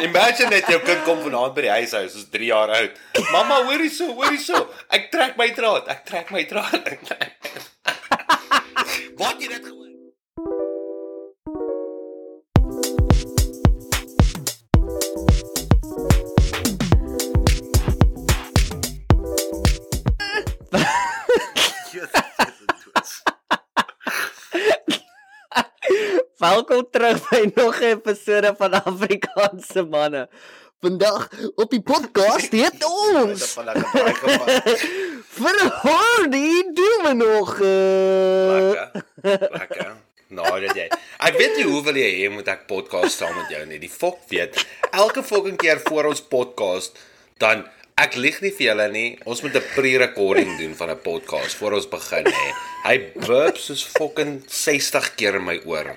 Imagine net jou kind kom vanaand by die huis huis, is 3 jaar oud. Mamma, hoor hierso, hoor hierso. Ek trek my draad, ek trek my draad. Wat jy dit Welkom terug by nog 'n episode van Afrikaanse manne. Vandag op die podcast het ons vir Hordie doen we nog uh, Lekker. Lekker. Nou, dit jy. Ek weet nie hoeveel jy hê moet ek podcast saam met jou nie. Die fok weet. Elke fucking keer voor ons podcast dan ek lieg nie vir julle nie. Ons moet 'n pre-recording doen van 'n podcast voor ons begin hè. Hy burp soos fucking 60 keer in my oor.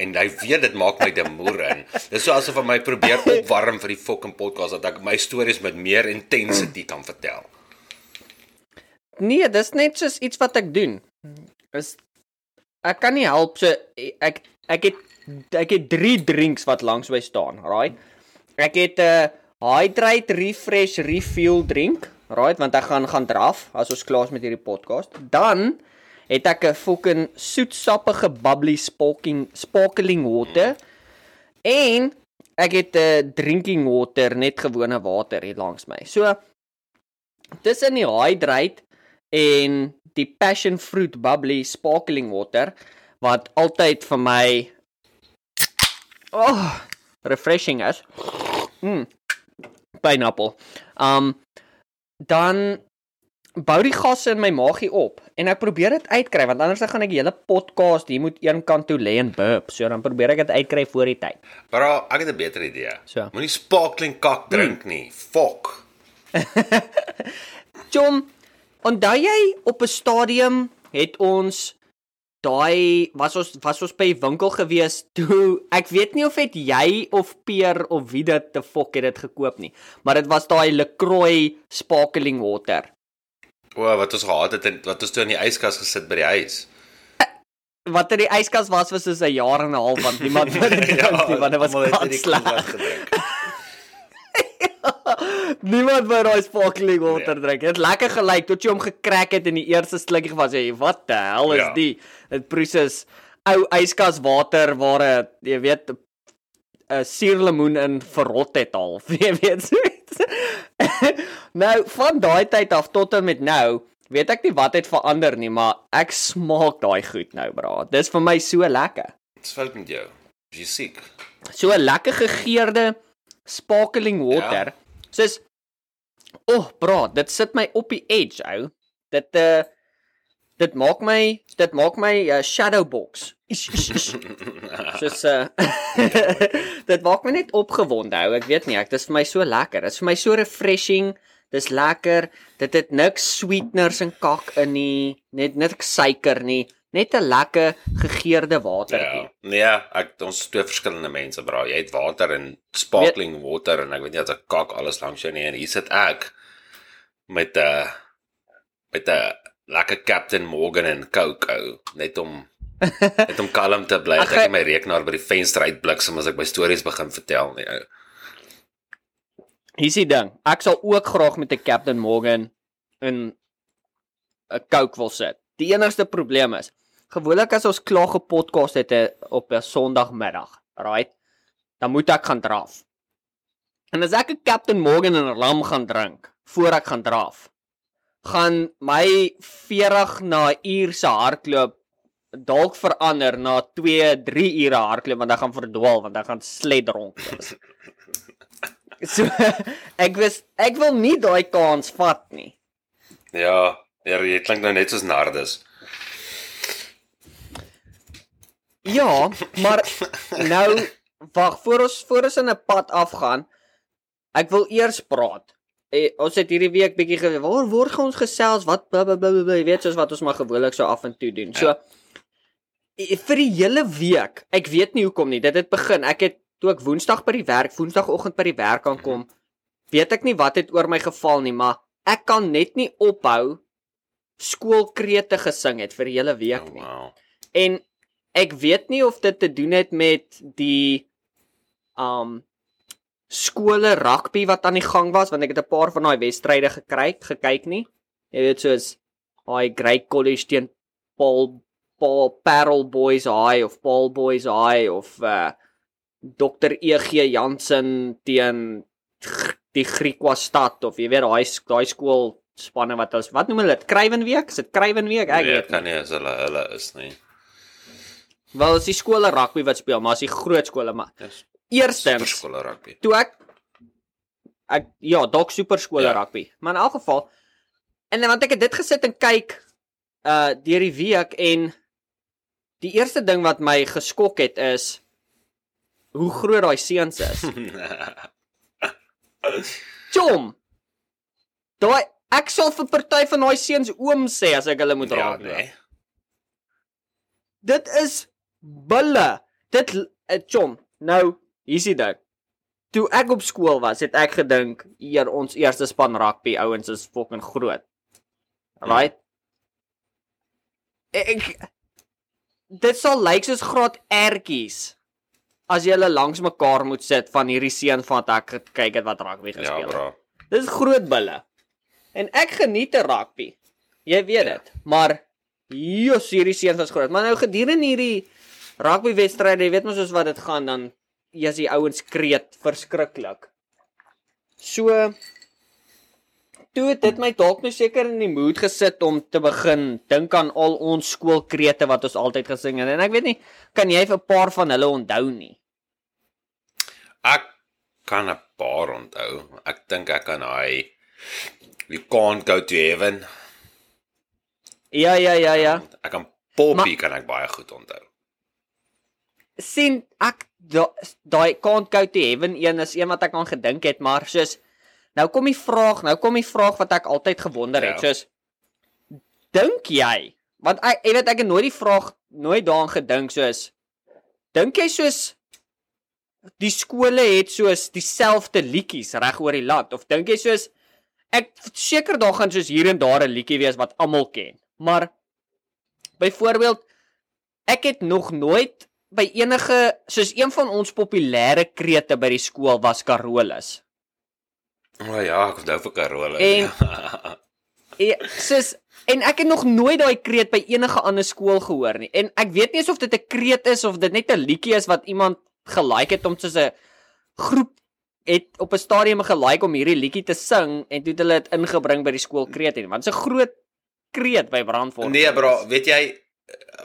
En hy weet dit maak my demoer in. Dis so asof hy my probeer opwarm vir die fucking podcast dat ek my stories met meer intensity kan vertel. Nee, dis net soos iets wat ek doen. Is ek kan nie help so ek ek het ek het 3 drinks wat langs my staan, right? Ek het 'n uh, hydrate refresh refuel drink, right, want ek gaan gaan draf as ons klaar is met hierdie podcast. Dan het ek 'n fucking soetsappige bubbly sparkling sparkling water en ek het 'n drinking water, net gewone water hier langs my. So tussen die hydrate en die passion fruit bubbly sparkling water wat altyd vir my oh refreshing is. Mm. Pineapple. Um dan bou die gasse in my maagie op en ek probeer dit uitkry want anders dan gaan ek die hele podcast hier moet een kant toe lê en burp. So dan probeer ek dit uitkry voor die tyd. Bra, ek het 'n beter idee. So. Moenie sparkling kak drink nie. Fok. Jom, onthou jy op 'n stadium het ons daai was ons was ons by die winkel gewees toe ek weet nie of het jy of Peer of wie dit te fok het dit gekoop nie, maar dit was daai LaCroix sparkling water. O, wat ons gehad het en wat ons toe in die yskas gesit by die huis. Wat in die yskas was was soos 'n jaar en 'n half want niemand wou dit drink nie want dit was sleg. koelwas gedrink. Niemand wou daai sparkling water drink. Dit lekker gelyk tot jy hom gekrak het in die eerste slukkie was jy, wat die hel is Ja. die? Dit proses ou yskas water waar 'n jy weet 'n suurlemoen in verrot het al. Jy weet so. nou van daai tyd af tot en met nou, weet ek nie wat het verander nie, maar ek smaak daai goed nou, bra. Dis vir my so lekker. Dis fout met jou. Jy siek? So 'n lekker gegeurde sparkling water. Ja. Soos O, oh, bra, dit sit my op die edge, ou. Dit uh dit maak my dit maak my uh, shadow box. Soos uh dit maak my net opgewonde, ou. Ek weet nie, ek dis vir my so lekker. Dit is vir my so refreshing. Dis lekker. Dit het niks sweeteners en kak in nie, net niks suiker nie. Net 'n lekker gegeurde watertjie. Ja. Nee, ek ons is twee verskillende mense, bra. Jy het water en sparkling water en ek weet nie as ek kak alles langs jou nie en hier sit ek met 'n uh, met 'n lekker Captain Morgan en Coke ou, net om net om kalm te bly. Ek het my rekenaar by die venster uitbliksem as ek my stories begin vertel nie. Ou. Hier's die ding. Ek sal ook graag met 'n Captain Morgan in 'n Coke wil sit. Die enigste probleem is, gewoonlik as ons klaar gepodcast het eh, op 'n Sondagmiddag, right? Dan moet ek gaan draf. En as ek 'n Captain Morgan en 'n rum gaan drink voor ek gaan draf, gaan my 40 na 'n uur se hardloop dalk verander na 2, 3 ure hardloop want ek gaan verdwaal want ek gaan sled dronk wees. So ek wis ek wil nie daai kans vat nie. Ja, ja, jy klink nou net soos Nardus. Ja, maar nou wag voor ons voor ons in 'n pad afgaan. Ek wil eers praat. Eh, ons het hierdie week bietjie ge waar word ons gesels wat blablabla jy weet soos wat ons maar gewoonlik so af en toe doen. So eh, vir die hele week. Ek weet nie hoekom nie. Dit het begin. Ek het toe ek Woensdag by die werk, Woensdagoggend by die werk aankom, weet ek nie wat het oor my geval nie, maar ek kan net nie ophou skoolkrete gesing het vir die hele week Oh, nie. wow. En ek weet nie of dit te doen het met die um skole rugby wat aan die gang was want ek het 'n paar van daai wedstryde gekyk, gekyk nie. Jy weet soos daai Great College teen Paul Paul Parel Boys High of Paul Boys High of uh Dr EG Jansen teen die Griekwa stad of jy weet daai daai skool spanne wat ons wat noem hulle dit Kruiwenweek? Is dit Kruiwenweek? Ek nee, weet kan nie. as hulle hulle is nie. Wel, is die skole rugby wat speel, maar as die groot skole maar Dis eerstens skole rugby. toe ek ek ja, dalk superskole Ja. ja. rugby. Maar in elk geval en want ek het dit gesit en kyk uh deur die week en die eerste ding wat my geskok het is hoe groot daai seuns is. Chom. Daai ek sal vir party van daai seuns oom sê as ek hulle moet ja, raak. nee. Dit is bulle. Dit chom. Nou, hier's die ding. Toe ek op skool was, het ek gedink eer ons eerste span rugby ouens is fucking groot. Right? Ek dit sal lyk soos graad ertjies as jy hulle langs mekaar moet sit van hierdie seun van wat ek gekyk het wat rugby Ja, gespeel het. bro. Dis groot bulle. En ek geniet rugby. Jy weet Ja. dit. Maar jos hierdie seuns was groot. Maar nou gedurende hierdie rugby wedstryde, jy weet mos soos wat dit gaan dan jy's die ouens kreet verskriklik. So toe dit my dalk nou seker in die mood gesit om te begin dink aan al ons skoolkrete wat ons altyd gesing het. En ek weet nie, kan jy 'n paar van hulle onthou nie? Ek kan 'n paar onthou. Ek dink ek kan hy You can't go to heaven. Ja, ja, ja, ja. Ek kan Poppy kan ek baie goed onthou. sien ek da- daai can't go to heaven een is een wat ek aan gedink het maar soos nou kom die vraag nou kom die vraag wat ek altyd gewonder het Ja. soos dink jy want ek jy weet ek het nooit die vraag nooit daaraan gedink soos dink jy soos die skole het soos dieselfde liedjies reg oor die land of dink jy soos ek seker daar gaan soos hier en daar 'n liedjie wees wat almal ken maar byvoorbeeld ek het nog nooit by enige soos een van ons populêre krete by die skool was Carolus. O oh, ja, ek onthou vir Carola. En- ja. Soos en ek het nog nooit daai kreet by enige ander skool gehoor nie. En ek weet nie of dit 'n kreet is of dit net 'n liedjie is wat iemand gelike het om soos 'n groep het op 'n stadium gelike om hierdie liedjie te sing en toe het hulle dit ingebring by die skool kreet en want dit's 'n groot kreet by Brandfort. Nee bro, weet jy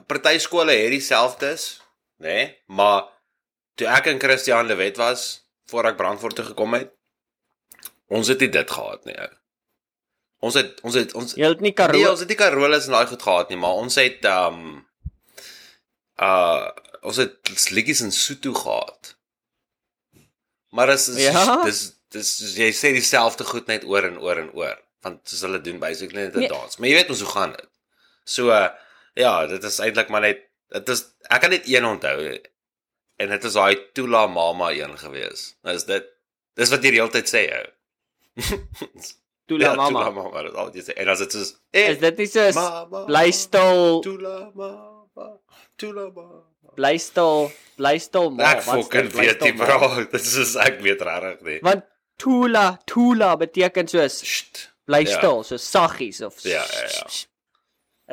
party skole het dieselfdes, nê? Nee? Maar toe ek in Christian de Wet was, voor ek Brandfort toe gekom het, ons het nie dit gehad nie. ou. Ons het ons het ons Jy het nie Nee, Carolus ons het nie Carolus en daai goed gehad nie, maar ons het um uh ons het liedjies in Sotho gehad. Maar dis is Ja? dis dis jy sê dieselfde goed net oor en oor en oor, want soos hulle doen basically net 'n Nee. dans. Maar jy weet ons hoe gaan dit. So uh, ja, dit is eintlik maar net dit is ek kan net een onthou en dit is daai Tula Mama een gewees. Nou is dit dis wat jy die hele tyd sê ou. Tula Ja, mama. Tula Mama, dit wat jy sê. En as dit soos eh, Is dit nie soos Mama, bly stil Tula mama, tula mama. bly stil bly stil maar Ek fucking weet nie bro, dit is ek weet regtig nie. Want tula tula beteken soos bly Ja. stil, so saggies of Ja, ja, ja.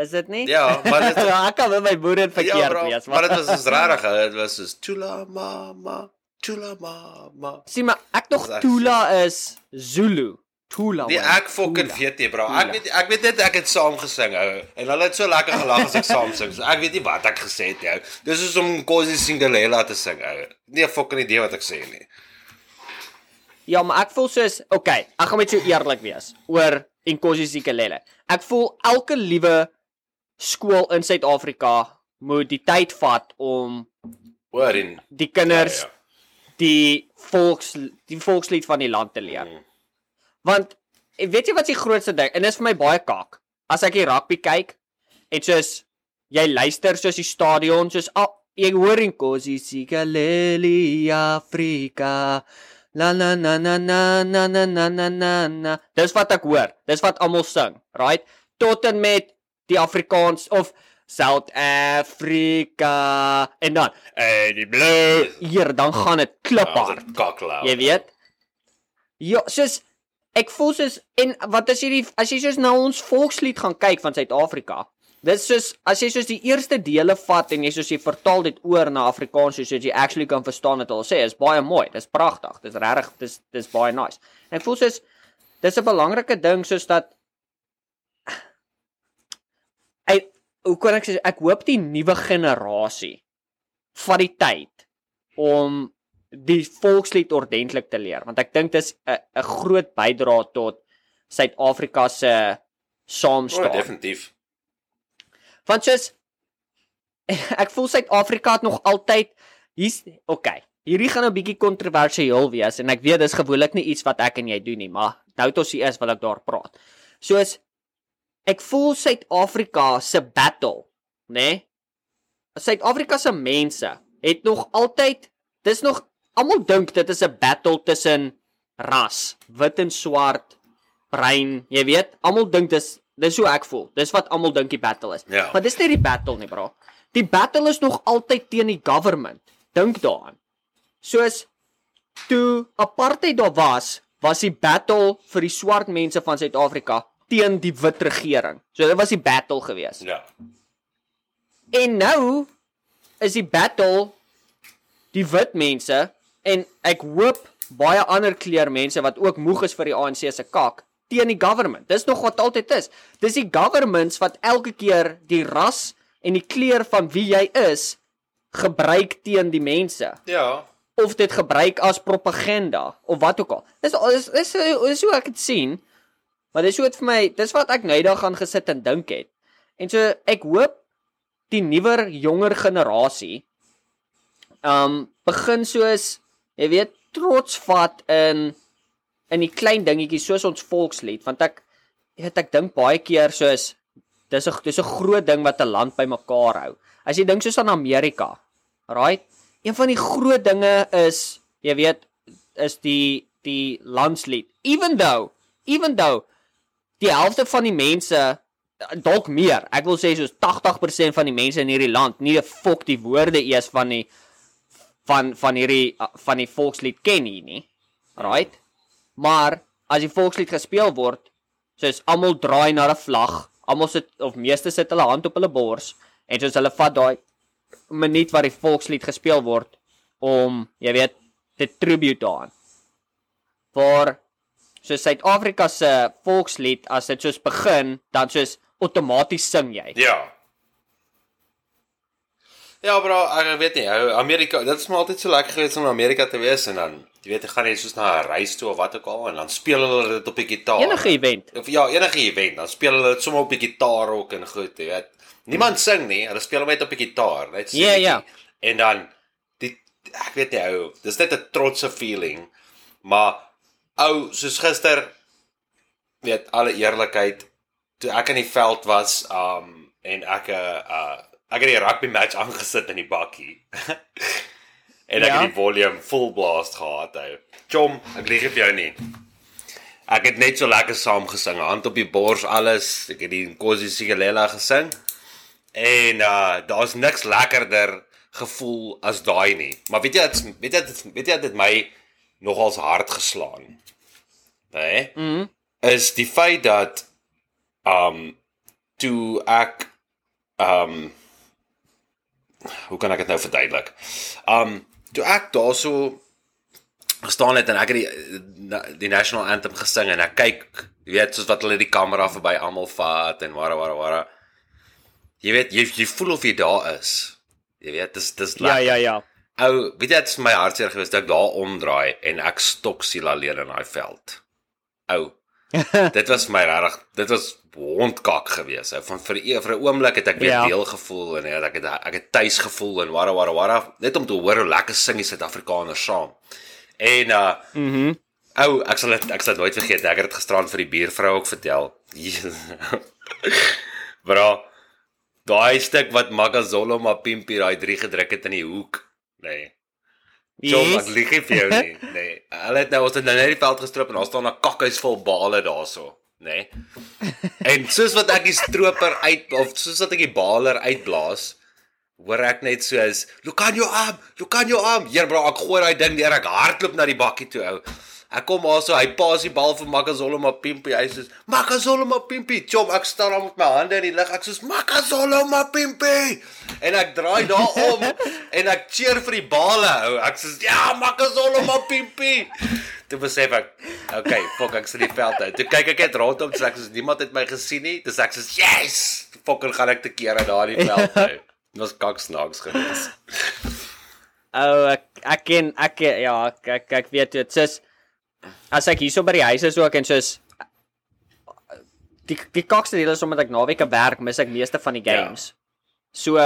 Is dit nie? Ja, maar dit ek kan met my boere ja, verkeerd bro, wees, maar dit was soos regtig, dit was soos tula mama, tula mama. sien maar ek tog tula is Zulu. Tula. Nee, man, ek fucking weet nie, bro. Ek weet ek weet net ek het saam gesing, ou. En hulle het so lekker gelag as ek saam sing. So ek weet nie wat ek gesê het nie, ou. Dis soos om Kosi Cinderella te sing, ou. Nee, fucking idee wat ek sê nie. Ja, maar ek voel soos, okay, ek gaan met jou eerlik wees oor Nkosi Sikelele. Ek voel elke liewe skool in Suid-Afrika moet die tyd vat om Hoor en die kinders Ja, die volks die volkslied van die land te leer. Mm. Want eh, weet jy wat die grootste ding en dit is vir my baie kak. As ek die rugby kyk en soos jy luister soos die stadion soos al jy hoor in Kosi Sikaleli Afrika la la na na na na na na na na na Dis wat ek hoor. Dis wat almal sing, right? Tot en met die Afrikaans of South Africa en dan eh die blue hier dan gaan dit kliphard. Kaklou. Jy weet, Ja, soos ek voel soos en wat as jy die as jy soos na ons volkslied gaan kyk van Suid-Afrika. Dis soos as jy soos die eerste dele vat en jy soos jy vertaal dit oor na Afrikaans soos jy actually kan verstaan wat hulle sê, is baie mooi. Dis pragtig. Dis regtig dis dis baie nice. En ek voel soos dis 'n belangrike ding soos dat ek hoe kan ek sê ek hoop die nuwe generasie vat die tyd om die volkslied ordentlik te leer want ek dink dis 'n 'n groot bydrae tot Suid-Afrika se saamstaan. Oh, definitief. Want soos ek voel Suid-Afrika het nog altyd hier's okay. Hierdie gaan 'n bietjie kontroversieel wees en ek weet dis gewoonlik nie iets wat ek en jy doen nie, maar nou tot ons hier is wil ek daar praat. Soos ek voel Suid-Afrika se battle, né? Nee? Suid-Afrika se mense het nog altyd dis nog almal dink dit is 'n battle tussen ras, wit en swart, bruin, jy weet, almal dink dis dis hoe ek voel. Dis wat almal dink die battle is. Ja. Maar dis nie die battle nie, bro. Die battle is nog altyd teen die government. Dink daaraan. Soos toe apartheid daar was, was die battle vir die swart mense van Suid-Afrika teen die wit regering. So dit was die battle geweest. Ja. En nou is die battle die wit mense en ek hoop baie ander kleur mense wat ook moeg is vir die ANC se kak teen die government. Dis nog wat altyd is. Dis die governments wat elke keer die ras en die kleur van wie jy is gebruik teen die mense Ja. of dit gebruik as propaganda of wat ook al. Dis dis dis, dis hoe ek dit sien. Maar dis hoe dit vir my, dis wat ek nou eendag gaan gesit en dink het. En so ek hoop die nuwer jonger generasie um begin soos jy weet trots vat in in die klein dingetjies soos ons volkslied want ek weet ek dink baie keer soos dis 'n dis 'n groot ding wat 'n land bymekaar hou. As jy dink soos aan Amerika, right? Een van die groot dinge is jy weet is die die landslied. Even though even though die helfte van die mense dalk meer. Ek wil sê soos 80% van die mense in hierdie land nie 'n fok die woorde eers van die van van hierdie van die volkslied ken nie, nie. Right? Maar as die volkslied gespeel word, soos almal draai na 'n vlag, almal sit of meeste sit hulle hand op hulle bors en soos hulle vat daai minuut wat die volkslied gespeel word om, jy weet, te tribute daaraan. Vir so Suid-Afrika se volkslied as dit soos begin, dan soos outomaties sing jy. Ja. Ja, bro, ek weet nie, Amerika, dit is maar altyd so lekker geweest om in Amerika te wees en dan jy weet jy gaan jy soos na 'n reis toe of wat ook al en dan speel hulle dit op die gitaar. Enige event. of ja, enige event, dan speel hulle dit sommer op die gitaar ook en goed, jy weet. Niemand sing nie, hulle speel hom net op die gitaar, net so. Ja, ja. En dan die ek weet nie ou, dis net 'n trotse feeling. Maar ou, soos gister weet alle eerlikheid, toe ek in die veld was, um en ek 'n uh, uh ek het die rugby match aangesit in die bakkie. en ek Ja. het die volume full blast gehad ou. Chom, ek lieg vir jou nie. Ek het net so lekker saam gesing, hand op die bors alles. Ek het die Nkosi Sigelela gesing. En uh daar's niks lekkerder gevoel as daai nie. Maar weet jy dit weet jy dit weet jy dit my nogals hard geslaan. Né? Mhm. Is die feit dat um toe ek um hoe kan ek dit nou verduidelik? Um toe ek daarso gestaan het en ek het die die national anthem gesing en ek kyk, jy weet, soos wat hulle die kamera verby almal vat en wara wara wara. Jy weet, jy jy voel of jy daar is. Jy weet, dis dis Ja, ja, ja. Ou, weet jy dit is my hartseer gewees dat ek daar omdraai en ek stok siel alleen in daai veld. Ou. dit was my regtig, dit was hondkak gewees. Ou. Van vir e- vir 'n oomblik het ek weer Ja. deel gevoel en ja, ek het ek het tuis gevoel en wara wara wara net om te hoor hoe lekker sing die Suid-Afrikaners saam. En uh Mhm. Mm Ou, ek sal dit ek sal dit nooit vergeet. Ek het dit gisterand vir die buurvrou ook vertel. Bra. Daai stuk wat Magazolo Mapimpi daai 3 gedruk het in die hoek. Nee. Jom, ek Yes. lieg nie vir jou nie. Nee. Hulle het nou ons het nou net die veld gestrip en daar staan 'n kakhuis vol bale daarso, nê. Nee. En soos wat ek die stroper uit of soos wat ek die baler uitblaas, hoor ek net soos, "Look on your arm, look on your arm." Hier bro, ek gooi daai ding deur, ek hardloop na die bakkie toe ou. Ek kom maar so, hy pas die bal vir Makazolo Mapimpi. Hy sê, "Makazolo Mapimpi." Chom, ek staan daar met my hande in die lug. Ek sê, "Makazolo Mapimpi." En ek draai daar om en ek cheer vir die bale ou. Ek sê, "Ja, Makazolo Mapimpi." Toe besef ek, okay, fok ek sit die veld uit. Toe kyk ek net rondom, dis ek niemand het my gesien nie. Dis ek soos, "Yes!" Fokker gaan ek te kere daar in die veld uit. Dit was kaksnaaks geweest. Ou ek ek ken ek ja, ek ek, ek weet dit. Sis as ek hierso by die huis is ook en soos die die kakste deel is omdat ek naweke werk, mis ek meeste van die games. Ja. So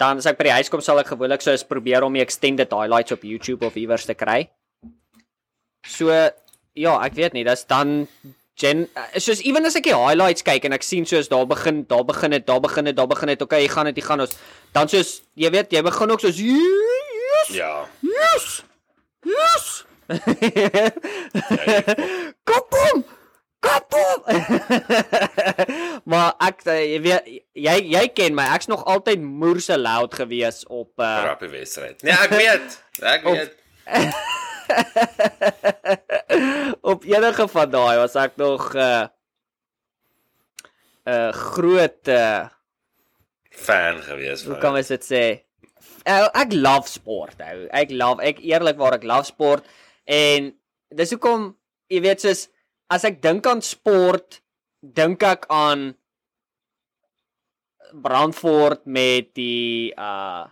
dan as ek by die huis kom sal ek gewoonlik soos probeer om die extended highlights op YouTube of iewers te kry. So ja, ek weet nie, dis dan gen soos ewen as ek die highlights kyk en ek sien soos daar begin, daar begin dit, daar begin dit, daar begin dit. Okay, jy gaan dit, jy gaan ons. Dan soos jy weet, jy begin ook soos yes, Ja. yes. Yes. Kapom. Kapom. maar ek eh, jy weet jy jy ken my. Ek's nog altyd moerse loud gewees op uh Rappie wedstryd. Nee, ek weet. Ek Op- weet. op enige van daai was ek nog uh 'n uh, groot uh fan gewees hoe van. kan mens dit sê? Uh, ek love sport ou. Ek love ek eerlikwaar ek love sport en dis hoekom jy weet soos as ek dink aan sport dink ek aan Brandford met die uh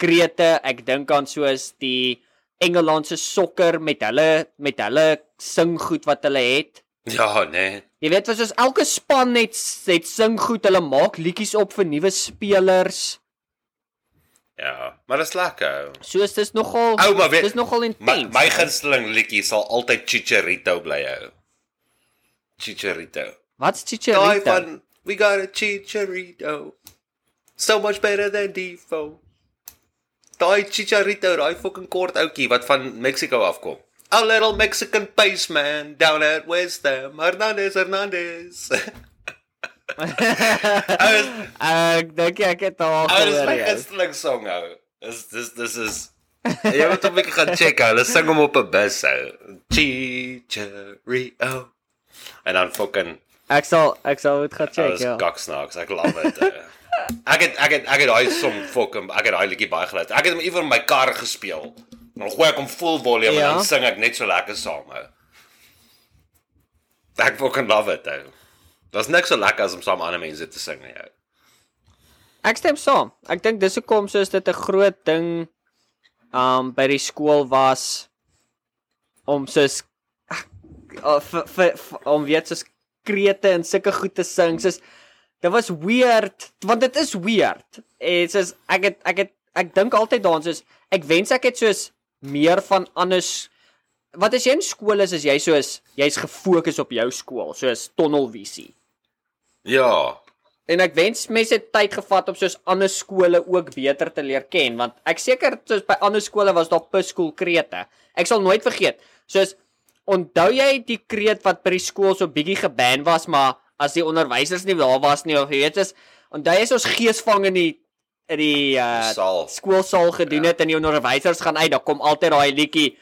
krete, ek dink aan soos die Engelandse sokker met hulle met hulle singgoed wat hulle het. Ja, nee. Jy weet wat soos elke span het het singgoed, hulle maak liedjies op vir nuwe spelers. Ja, maar dit is lekker. Soos dis nogal Ou, maar weet- dis nogal My intens. my gunsteling liedjie sal altyd Chicharito bly hou. Chicharito. Wat's Daai Chicharito? van We got a Chicharito. So much better than Defoe. Daai Chicharito, daai fucking kort ouetjie wat van Mexico afkom. A little Mexican paceman down at West Ham. Hernandez Hernandez. Ou, Ek dink ek het al ou dis my ja. gunsteling song ou. Dis dis dis is Jy moet hom ek gaan check ou. Hulle sing hom op 'n bus ou. Chicharito. En dan fucking Ek sal ek sal dit gaan Check, ja. ja. Kaksnaaks, ek love dit. ou. ek het ek het ek het daai song fucking ek het daai liedjie baie geluister. Ek het hom ewer in my kar gespeel. Dan gooi ek hom full volume Ja. en dan sing ek net so lekker saam ou. Ek fucking love it ou. Daar's niks so lekker as om saam ander mense te sing nie. Ek stem saam. Ek dink dis hoekom soos dit 'n groot ding um by die skool was om soos uh, vir, vir, vir, om weet soos krete en sulke goed te sing. Soos dit was weird want dit is weird. En soos ek het ek het ek dink altyd daaraan soos ek wens ek het soos meer van anders wat as jy in skool is as jy soos jy's gefokus op jou skool soos tunnelvisie. Ja. En ek wens mense het tyd gevat om soos ander skole ook beter te leer ken want ek seker soos by ander skole was daar piskool krete. Ek sal nooit vergeet. Soos onthou jy die kreet wat by die skool so bietjie geban was maar as die onderwysers nie daar was nie of jy weet is onthou jy is ons geesvang in die in die uh Saal. skoolsaal gedoen Ja. het en die onderwysers gaan uit, dan kom altyd daai liedjie.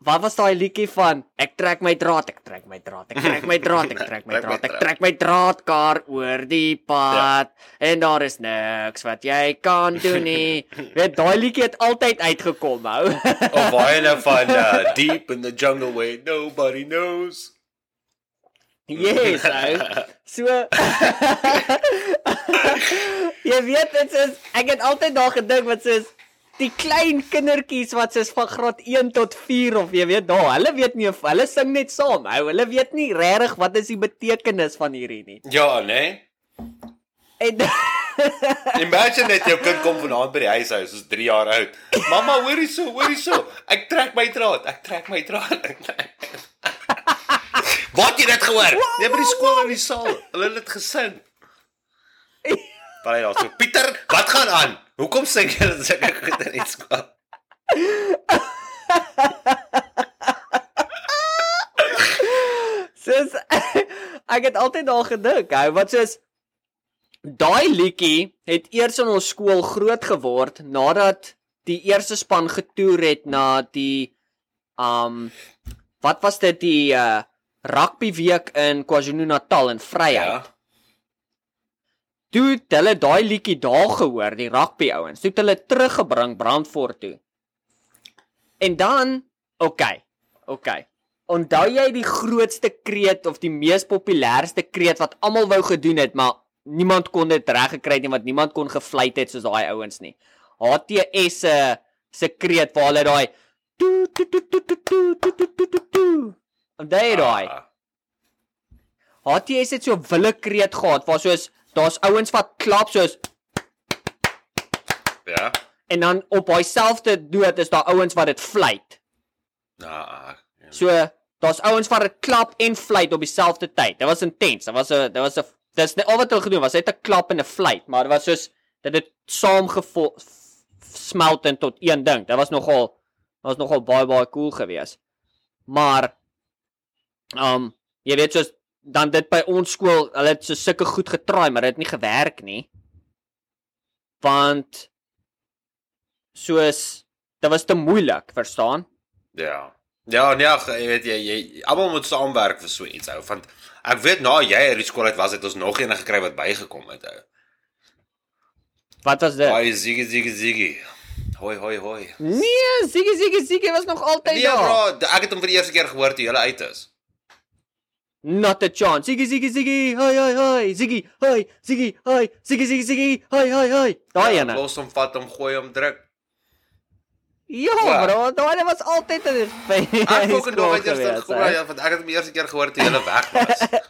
Wat was daai liedjie van? Ek trek my draad, ek trek my draad, ek trek my draad, ek trek my draad, ek trek my draadkar oor die pad en daar is niks wat jy kan doen nie. Weet daai liedjie het altyd uitgekom, hou. Of baie nou van uh, Deep in the Jungle where nobody knows. yes, hou. So Jy weet dit is ek het altyd daar gedink wat soos die klein kindertjies wat soos van graad 1 tot 4 of jy weet daar, hulle weet nie of hulle sing net saam. Hou, hulle weet nie regtig wat is die betekenis van hierdie nie. Ja, nee. En Imagine net jou kind kom vanaand by die huis huis, is 3 jaar oud. Mamma, hoor hierso, hoor hierso. Ek trek my draad, ek trek my draad. Wat jy dit gehoor? Nee, by die skool in die saal. Hulle het dit gesing. Baie daar so. Pieter, wat gaan aan? Hoekom sing jy dit sulke goed in die skool? soos ek het altyd daar gedink, hou, wat soos daai liedjie het eers in ons skool groot geword nadat die eerste span getoer het na die um wat was dit die uh rugby week in KwaZulu-Natal in Vryheid. Ja. Toe het hulle daai liedjie daar gehoor, die rugby ouens. Toe het hulle teruggebring Brandfort toe. En dan, okay. Okay. Onthou jy die grootste kreet of die mees populairste kreet wat almal wou gedoen het, maar niemand kon dit reg gekry het nie want niemand kon gefluit het soos daai ouens nie. HTS se se kreet waar hulle daai toe toe toe toe toe toe toe toe toe toe toe. Onthou jy daai? Ah, HTS het so 'n wille kreet gehad waar soos daar's ouens wat klap soos Ja. en dan op daai selfde dood is daar ouens wat dit fluit. Ah. So daar's ouens wat dit klap en fluit op dieselfde tyd. Dit was intens. Dit was 'n dit was 'n dis net al wat hulle gedoen was net 'n klap en 'n fluit, maar dit was soos dat dit saam smelt in tot een ding. Dit was nogal dit was nogal baie baie cool geweest. Maar um jy weet soos dan dit by ons skool, hulle het so sulke goed getraai, maar dit het nie gewerk nie. Want soos dit was te moeilik, verstaan? Ja. Ja, nee, ag, jy weet jy, jy almal moet saamwerk vir so iets ou, want ek weet na jy uit die skool uit was het ons nog een gekry wat bygekom het ou. Wat was dit? Hoi Ziggy Ziggy Ziggy. Hoi hoi hoi. Nee, Ziggy Ziggy Ziggy was nog altyd Nee daar. bro, ek het hom vir die eerste keer gehoor toe jy uit is. Not a chance. Ziggy Ziggy Ziggy. Hi hi hi. Ziggy. Hi. Ziggy. Hi. Ziggy Ziggy Ziggy. Hi hi hi. Daai Ja, ene. Los hom vat hom gooi hom druk. Ja, Wat? bro, daai was altyd 'n Ek ook nog net eers gehoor ja, want ek het hom die eerste keer gehoor toe jy weg was.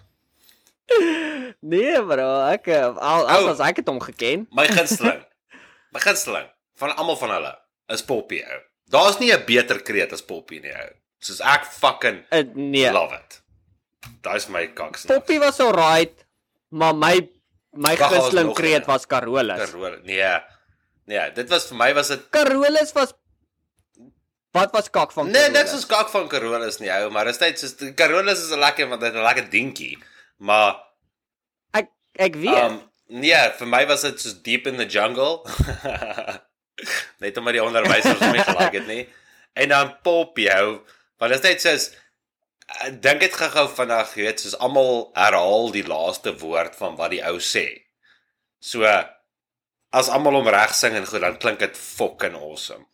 Nee, bro, ek eh, al al was ek het hom geken. My gunsteling. My gunsteling van almal van hulle is Poppy ou. Daar's nie 'n beter kreet as Poppy nie ou. Soos ek fucking Uh, nee. love it. Daai's my kaks. Poppy was alright, maar my my was gunsteling kreet was Carolus. Karoo. Nee. Nee, dit was vir my was dit Carolus was Wat was kak van Nee, Carolus? niks soos kak van Carolus nie ou, maar is net soos Carolus is 'n lekker want dit is 'n lekker dingetjie. Maar Ek ek weet. um nee, vir my was dit soos deep in the jungle. net omdat die onderwysers my gelike het nie. En dan pop jou, want dit is net soos ek dink dit gou-gou vandag, jy weet, soos almal herhaal die laaste woord van wat die ou sê. So as almal hom reg sing en goed, dan klink dit fucking awesome.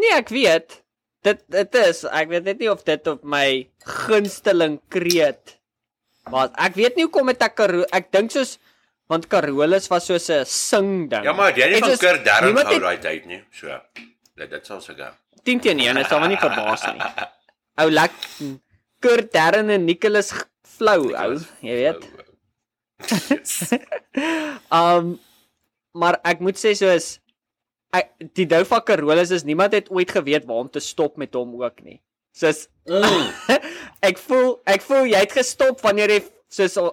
Nee, ek weet. Dit dit is, ek weet net nie of dit op my gunsteling kreet was. Ek weet nie hoekom het ek Karo ek dink soos want Carolus was soos 'n sing ding. Ja, maar jy het En nie van Kurt Darren gehou daai tyd nie. So. Dit dit sal seker. 10 teen 1 is dan nie verbaas nie. Ou lek Kurt Darren en Nicholas Flou, ou, jy weet. Um maar ek moet sê soos ek die dou van Carolus is niemand het ooit geweet waar om te stop met hom ook nie. Soos Mm. ek voel ek voel jy het gestop wanneer jy soos al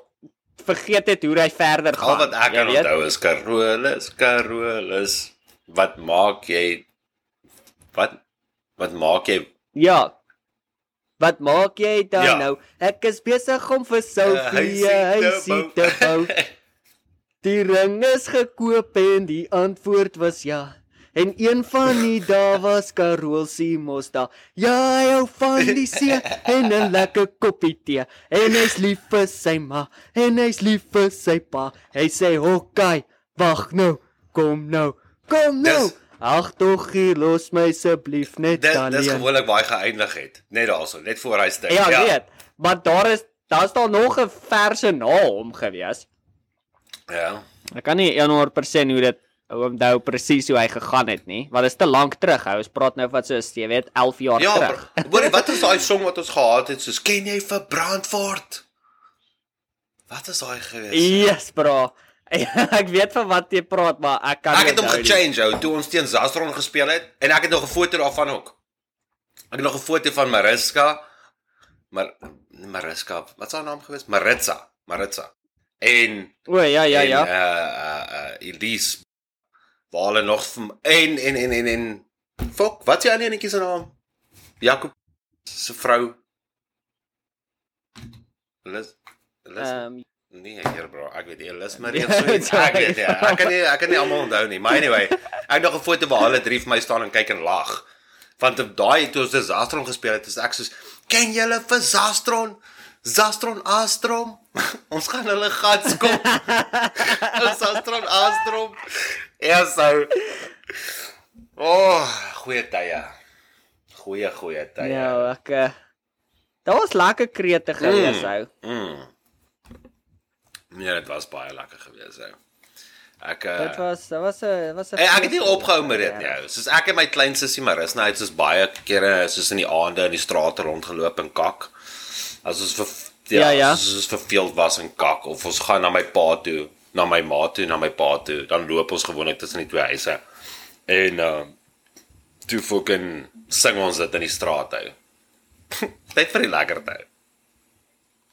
vergeet het hoe hy verder gaan. Al wat ek kan onthou is Carolus, Carolus. Wat maak jy? Wat wat maak jy? Ja. Wat maak jy dan Ja. nou? Ek is besig om vir Sophie huisie te bou. Die ring is gekoop en die antwoord was ja. En een van die dae was Karol se mos daar. Ja, hy hou van die see en 'n lekker koppie tee. En hy's lief vir sy ma en hy's lief vir sy pa. Hy sê, "Hokkai, wag nou. Kom nou. Kom nou." Dis- Ag tog, los my asseblief net Dit alleen. dis gewoonlik waar hy geëindig het. Net daarso, net voor hy styg. Ja, ja, weet. Maar daar is daar's daar nog 'n verse na hom gewees. Ja. Ek kan nie 100% hoe dit onthou presies hoe hy gegaan het nie, want dit is te lank terug. Hy ons praat nou van so jy weet 11 jaar Ja, terug. maar- hoorie, wat is daai song wat ons gehad het? Soos ken jy vir Brandfort? Wat is daai gewees? Yes, bro. Ek weet van wat jy praat, maar ek kan Ek het hom gechange ou toe ons teen Zastron gespeel het en ek het nog 'n foto daarvan ook. Ek het nog 'n foto van Mariska. Maar Mariska, wat is haar naam gewees? Maritza, Maritza. En O ja, ja, en, ja. uh uh, uh Elise waar hulle nog van en en en en en fok, wat die ander enetjie se naam? Jakob se vrou. Elis Elis Ehm Nee, hier bro, ek weet jy lus maar reeds so iets. Ek weet ja, ek kan nie ek kan nie almal onthou nie. Maar anyway, ek nog 'n foto waar hulle drie vir my staan en kyk en lag. Want op daai toe ons Zastron gespeel het, is ek soos, "Ken julle vir Zastron? Zastron Astrom? ons gaan hulle gat skop." Zastron Astrom. Ja, so. O, oh, goeie tye. Goeie goeie tye. Ja, ek Dit was lekker krete gewees ou. Mm. Nee, dit was baie lekker gewees ou. Ek uh, Dit was dit was 'n was 'n ek het nie opgehou met dit nie. ou. Soos ek en my klein sussie Marissa het soos baie kere soos in die aande in die strate rondgeloop en kak. As ons vir ja, Ja, ja. soos verveeld was en kak of ons gaan na my pa toe, na my ma toe, na my pa toe, dan loop ons gewoonlik tussen die twee huise. En uh toe fucking sing ons dit in die straat hou. Tyd vir die lekker tyd.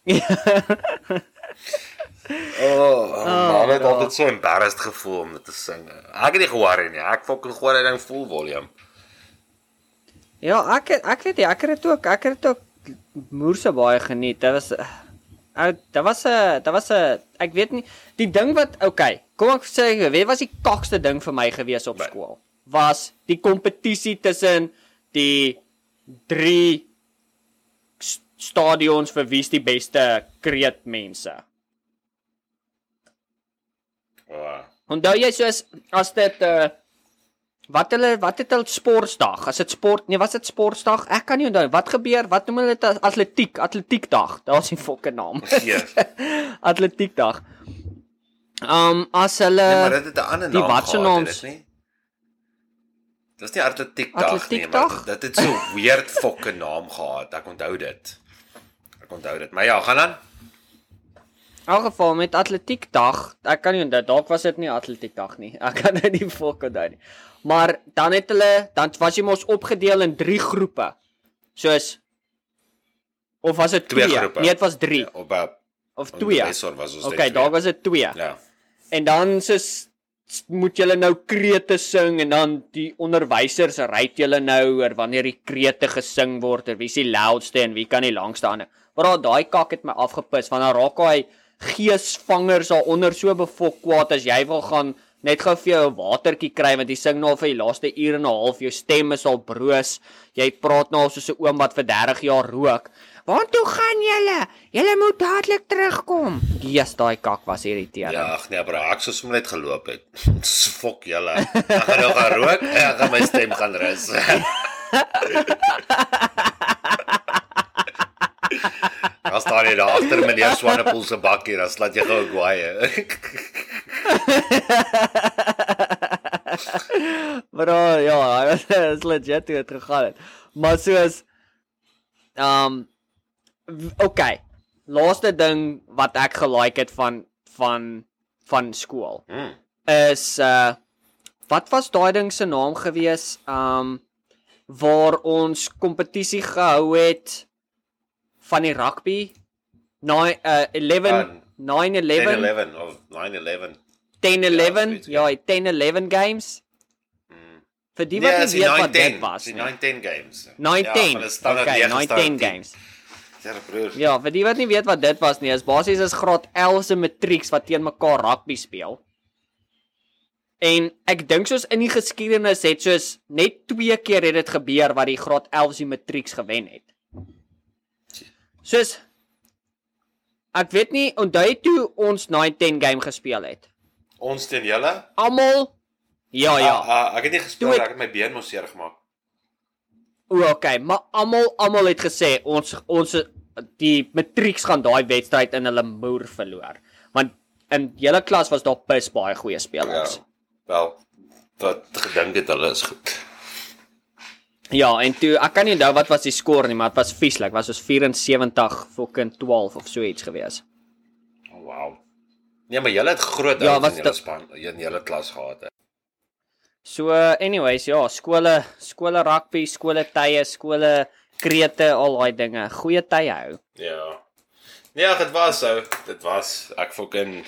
Oh, oh man, het altyd so embarrassed gevoel om dit te sing. Ek het nie gehoor nie. Ek fucking gooi dit ding full volume. Ja, ek het, ek weet nie, ek het dit ook, ek het dit ook moerse baie geniet. Dit was ou dit was 'n dit was 'n ek weet nie die ding wat okay, kom ek sê jy, weet was die kakste ding vir my gewees op Wat? skool? Was die kompetisie tussen die drie stadions vir wie's die beste kreetmense. Oh, Onthou jy soos as dit uh wat hulle wat het hulle sportdag? As dit sport, nee, was dit sportdag? Ek kan nie onthou. Wat gebeur? Wat noem hulle dit as atletiek? Atletiekdag. Daar's die fokke naam. yes. Atletiekdag. Um as hulle nee, maar dit het 'n ander die naam wat se naam dit nie? Dis nie atletiekdag nie, maar dit, dit het so weird fucking naam gehad. Ek onthou dit. Ek onthou dit. Maar ja, gaan aan. In elk geval met atletiekdag, ek kan nie onthou, dalk was dit nie atletiekdag nie. Ek kan dit nie fokke onthou nie. Maar dan het hulle dan was jy mos opgedeel in 3 groepe. Soos of was dit Twee 2? groepe. Nee, dit was 3 Ja, op 'n of 2. Professor was ons Okay, daar was dit 2. Ja. En dan soos moet julle nou krete sing en dan die onderwysers ry julle nou oor wanneer die krete gesing word en wie is die loudste en wie kan die langste aan. Maar daai kak het my afgepis want dan raak hy geesvangers daaronder so befok kwaad as jy wil gaan net gou vir jou 'n watertjie kry want jy sing nou al vir die laaste uur en 'n half jou stem is al broos. Jy praat nou al soos 'n oom wat vir 30 jaar rook. Waartoe gaan julle? Julle moet dadelik terugkom. Jesus, daai kak was irriterend. Ja, ag nee, bro, ek sou sommer net geloop het. Fok julle. Ek gaan nou gaan rook en ek gaan my stem gaan rus. Daar staan jy daar agter meneer Swanepoel se bakkie, dan laat jy gou kwaai. Bro, ja, dit is legit hoe dit gegaan het. Maar soos ehm um, okay. Laaste ding wat ek gelike het van van van skool Hmm. is uh wat was daai ding se naam gewees? Um waar ons kompetisie gehou het van die rugby. 9 uh 11 Ah, 911 10-11 of 9-11. 10-11 zoiets, ja, 10-11 games. Hmm. Vir die Nee, wat is nie weet wat 9-10, dit was nie. 9-10 games. 9-10. Ja, okay, 9 standaard 9-10 10. games. Ja, broer. Ja, vir die wat nie weet wat dit was nie, is basies is graad 11 se matrieks wat teen mekaar rugby speel. En ek dink soos in die geskiedenis het soos net twee keer het dit gebeur wat die graad 11 se matrieks gewen het. Soos ek weet nie onthou toe ons 9-10 game gespeel het. Ons teen julle? Almal Ja, ja. Ah, ah, ek het nie gespeel, het- ek het my been mos seer gemaak. O, okay, maar almal almal het gesê ons ons die matrieks gaan daai wedstryd in hulle moer verloor. Want in julle klas was daar pis baie goeie Ja. spelers. Wel, wat gedink het hulle is goed. Ja, en toe ek kan nie onthou wat was die skoor nie, maar dit was vieslik. Was soos 74 fucking 12 of so iets gewees. Oh, wow. Nee, maar julle het groot Ja, ouens wat in julle span, in julle klas gehad. He. So anyways, ja, skole, skole rugby, skole tye, skole krete, al daai dinge. Goeie tye hou. Ja. Nee, ag, dit was so. Dit was ek fucking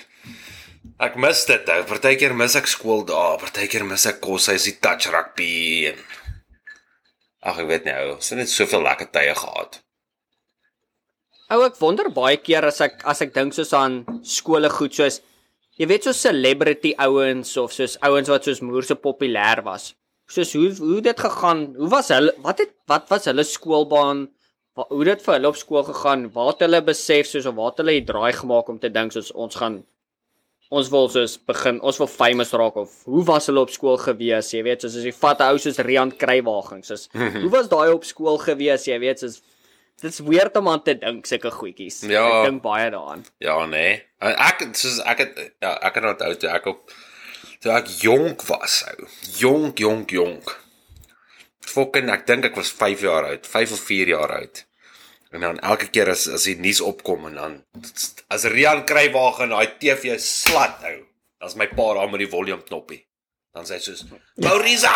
ek mis dit ou. Partykeer mis ek skool daar, partykeer mis ek koshuis die touch rugby en Ag, ek weet nie ou. Ons het soveel lekker tye gehad. Ou ek wonder baie keer as ek as ek dink soos aan skole goed soos jy weet so celebrity ouens of soos ouens wat soos moer so populêr was. Soos hoe hoe dit gegaan? Hoe was hulle wat het wat was hulle skoolbaan? Hoe dit vir hulle op skool gegaan? Waar het hulle besef soos of waar het hulle die draai gemaak om te dink soos ons gaan ons wil soos begin ons wil famous raak of hoe was hulle op skool gewees jy weet soos as jy vat ou soos Rian Krywaging soos hoe was daai op skool gewees jy weet soos dit's weird om aan te dink sulke goedjies Ja. ek dink baie daaraan Ja, nee. Ek soos ek het ja, ek het onthou toe ek op toe ek jonk was, ou. Jonk, jonk, jonk. Fucking ek dink ek was 5 jaar oud, 5 of 4 jaar oud. En dan elke keer as as die nuus opkom en dan as Rian Krywage en daai TV slat ou, dan's my pa daar met die volume knoppie. Dan sê hy soos Maurisa,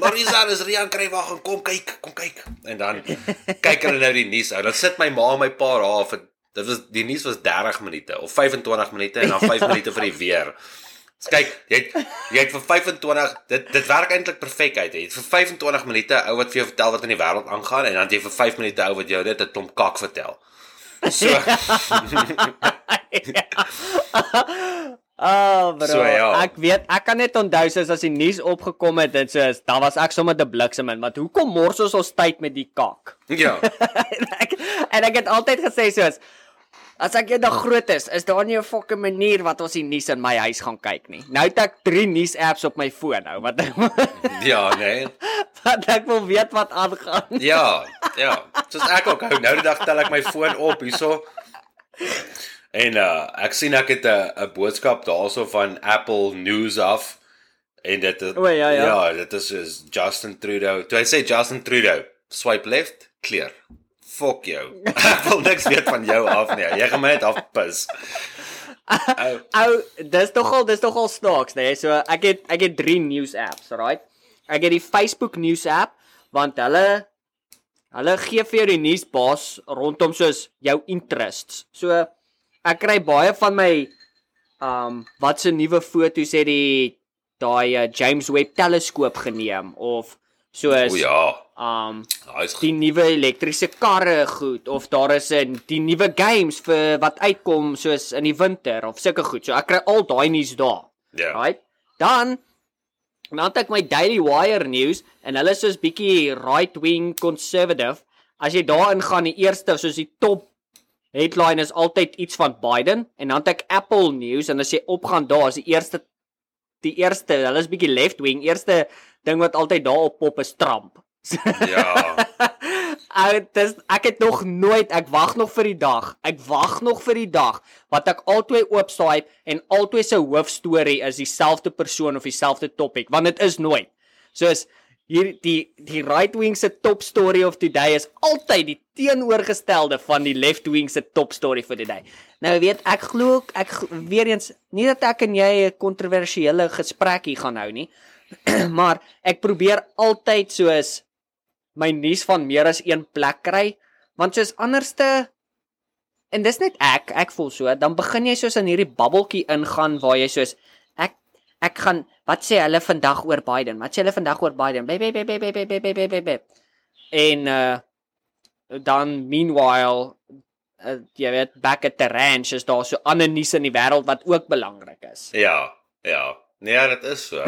Maurisa, dis Rian Krywage, kom kyk, kom kyk. En dan kyk hulle nou die nuus ou. Dan sit my ma en my pa daar vir dit was die nuus was 30 minute of 25 minute en dan 5 minute vir die weer. Kyk, jy het, jy het vir 25 dit dit werk eintlik perfek uit. Jy het vir 25 minute ou wat vir jou vertel wat in die wêreld aangaan en dan jy vir 5 minute ou wat jou net 'n klomp kak vertel. So Ah, bro. So, ja. Ek weet, ek kan net onthou soos as die nuus opgekom het en soos, dan was ek sommer te bliksem in, want hoekom mors ons ons tyd met die kak? ja. en, ek, en ek het altyd gesê soos As ek eendag groot is, is daar nie 'n fucking manier wat ons die nuus in my huis gaan kyk nie. Nou het ek 3 nuus apps op my foon nou wat Ja, nee. wat ek wil weet wat aangaan. Ja, ja. Soos ek ook hou. Nou die dag tel ek my foon op hierso. En uh ek sien ek het 'n 'n boodskap daarso van Apple News af en dit is O, ja, ja. ja, dit is soos Justin Trudeau. Toe hy sê Justin Trudeau, swipe left, clear. Fuck jou. Ek wil niks weet van jou af nie. Jy gaan my net afpis. Ou, Ou, dis tog al dis tog al snaaks, nê? Nee? So ek het ek het 3 news apps, right? Ek het die Facebook news app want hulle hulle gee vir jou die nuus bas rondom soos jou interests. So ek kry baie van my um wat se nuwe foto's het die daai uh, James Webb teleskoop geneem of soos o ja. um die nuwe elektriese karre goed of daar is 'n die nuwe games vir wat uitkom soos in die winter of sulke goed. So ek kry al daai nuus daar. ja. Right? Dan dan het ek my Daily Wire news en hulle is soos bietjie right wing conservative. As jy daarin gaan, die eerste soos die top headline is altyd iets van Biden en dan het ek Apple news en as jy opgaan daar is die eerste die eerste, hulle is bietjie left wing, eerste ding wat altyd daar op pop is Trump. Ja. Ek dis ek het nog nooit ek wag nog vir die dag. Ek wag nog vir die dag wat ek albei oopsaai en albei se hoofstorie is dieselfde persoon of dieselfde topik want dit is nooit. Soos hier die die right wing se top story of the day is altyd die teenoorgestelde van die left wing se top story vir die day. Nou weet ek glo ek weer eens nie dat ek en jy 'n kontroversiële gesprek hier gaan hou nie. maar ek probeer altyd soos my nuus van meer as een plek kry want soos anderste en dis net ek ek voel so dan begin jy soos in hierdie babbeltjie ingaan waar jy soos Ek gaan wat sê hulle vandag oor Biden? Wat sê hulle vandag oor Biden? Bep, bep, bep, bep, bep, bep, bep, bep. En uh dan meanwhile uh, jy weet back at the ranch is daar so ander nuus in die wêreld wat ook belangrik is. Ja, ja. Nee, dit is so.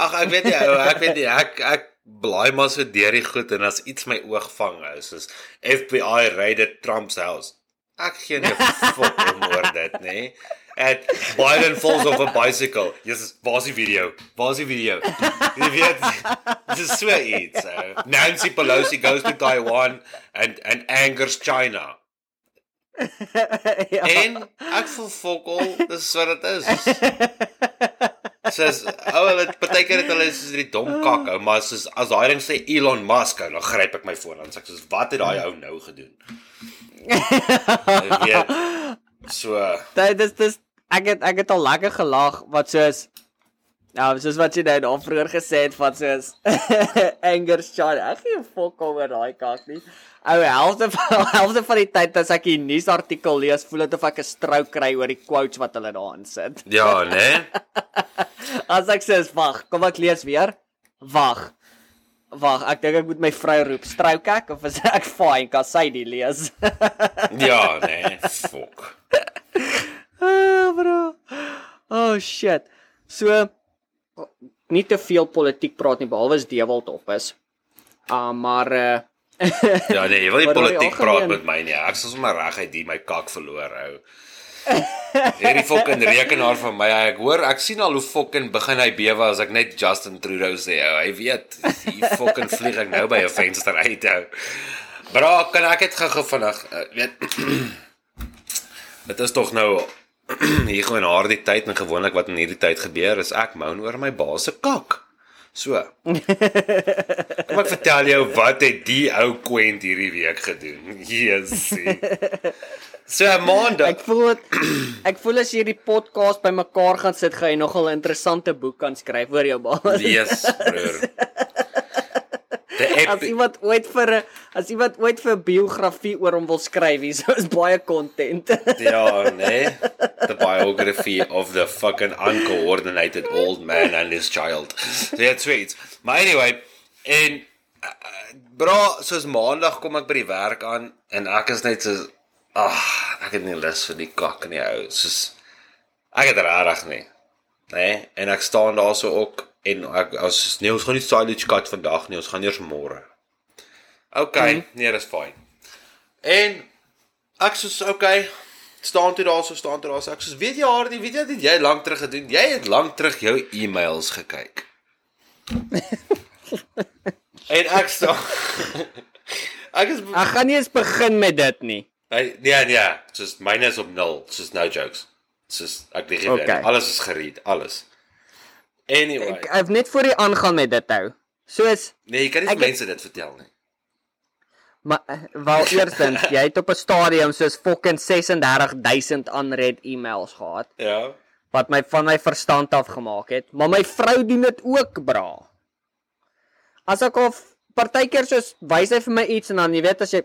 Ag ek weet nie ou, ek weet nie ek ek blaai maar so deur die goed en as iets my oog vang ou soos FBI raided Trump se huis. Ek gee nie fok om oor dit nie. En Biden falls off a bicycle. Jesus, waar's die video? Waar's die video? Jy weet, dit is so iets. ou. Nancy Pelosi goes to Taiwan and and angers China. ja. En ek voel fokol, dis wat dit is. Soos ou hulle partykeer het hulle soos die dom kak ou, maar soos as daai ding sê Elon Musk, ou, dan gryp ek my foon en sê soos wat het daai ou nou gedoen? Weet. So Dit dis dis ek het ek het al lekker gelag wat soos Ja, soos wat jy nou daar vroeër gesê het van soos anger shot. Ek gee 'n fok oor daai kak nie. Ou helfte van helfte van die tyd as ek die nuusartikel lees, voel dit of ek 'n stroke kry oor die quotes wat hulle daarin sit. ja, né? As ek sê, "Wag, kom ek lees weer." Wag. Wag, ek dink ek moet my vrou roep. Strouk ek of is ek fine? Kan sy die lees? Ja, nee, fok. Ah, bro. Oh shit. So nie te veel politiek praat nie behalwe as Dewald op is. Ah, uh, maar uh Ja, nee, jy wil nie politiek praat met my nie. Ek sal sommer reguit die my kak verloor hou. Hierdie fucking rekenaar van my, ek hoor, ek sien al hoe fucking begin hy bewe as ek net Justin Trudeau sê. ou. Hy weet, hier fucking vlieg ek nou by 'n venster uit. ou. Bra, kan ek dit gou-gou vinnig, uh, weet Dit is tog nou hier gewoon haar die tyd en gewoonlik wat in hierdie tyd gebeur is ek moan oor my baas se kak. So. Kom ek vertel jou wat het die ou kwent hierdie week gedoen. Jesusie. So maandag. ek voel dit ek voel as jy die podcast bymekaar gaan sit, gaan jy nogal 'n interessante boek kan skryf oor jou baas. Yes, broer. Die As iemand ooit vir 'n as iemand ooit vir 'n biografie oor hom wil skryf, hier so is baie content. ja, nee. The biography of the fucking uncoordinated old man and his child. So ja, sweet. Maar anyway, en uh, bra, soos maandag kom ek by die werk aan en ek is net so ag, ek het nie lus vir die kak nie ou. Soos ek het regtig nie. Nee, en ek staan daar so ook en ek as nee, ons gaan nie silage cut vandag nie, ons gaan eers môre. OK, mm. nee, dis fyn. En ek sê OK, staan toe daar so staan toe daar ek sê weet jy Hardy, weet jy het jy lank terug gedoen? Jy het lank terug jou e-mails gekyk. en ek sê ek is Ek gaan nie eens begin met dit nie. Hy nee nee, soos myne is op 0, soos no jokes. Soos ek lieg nie. Okay. Okay. Alles is gereed, alles. Anyway, Ek ek het net voor jy aangaan met dit hou. Soos nee, jy kan nie vir mense dit vertel nie. maar eh, wel eerstens, jy het op 'n stadium soos fucking 36000 unread e-mails gehad Ja. wat my van my verstand af gemaak het, maar my vrou doen dit ook, bra. As ek of partykeer soos wys hy vir my iets en dan jy weet as jy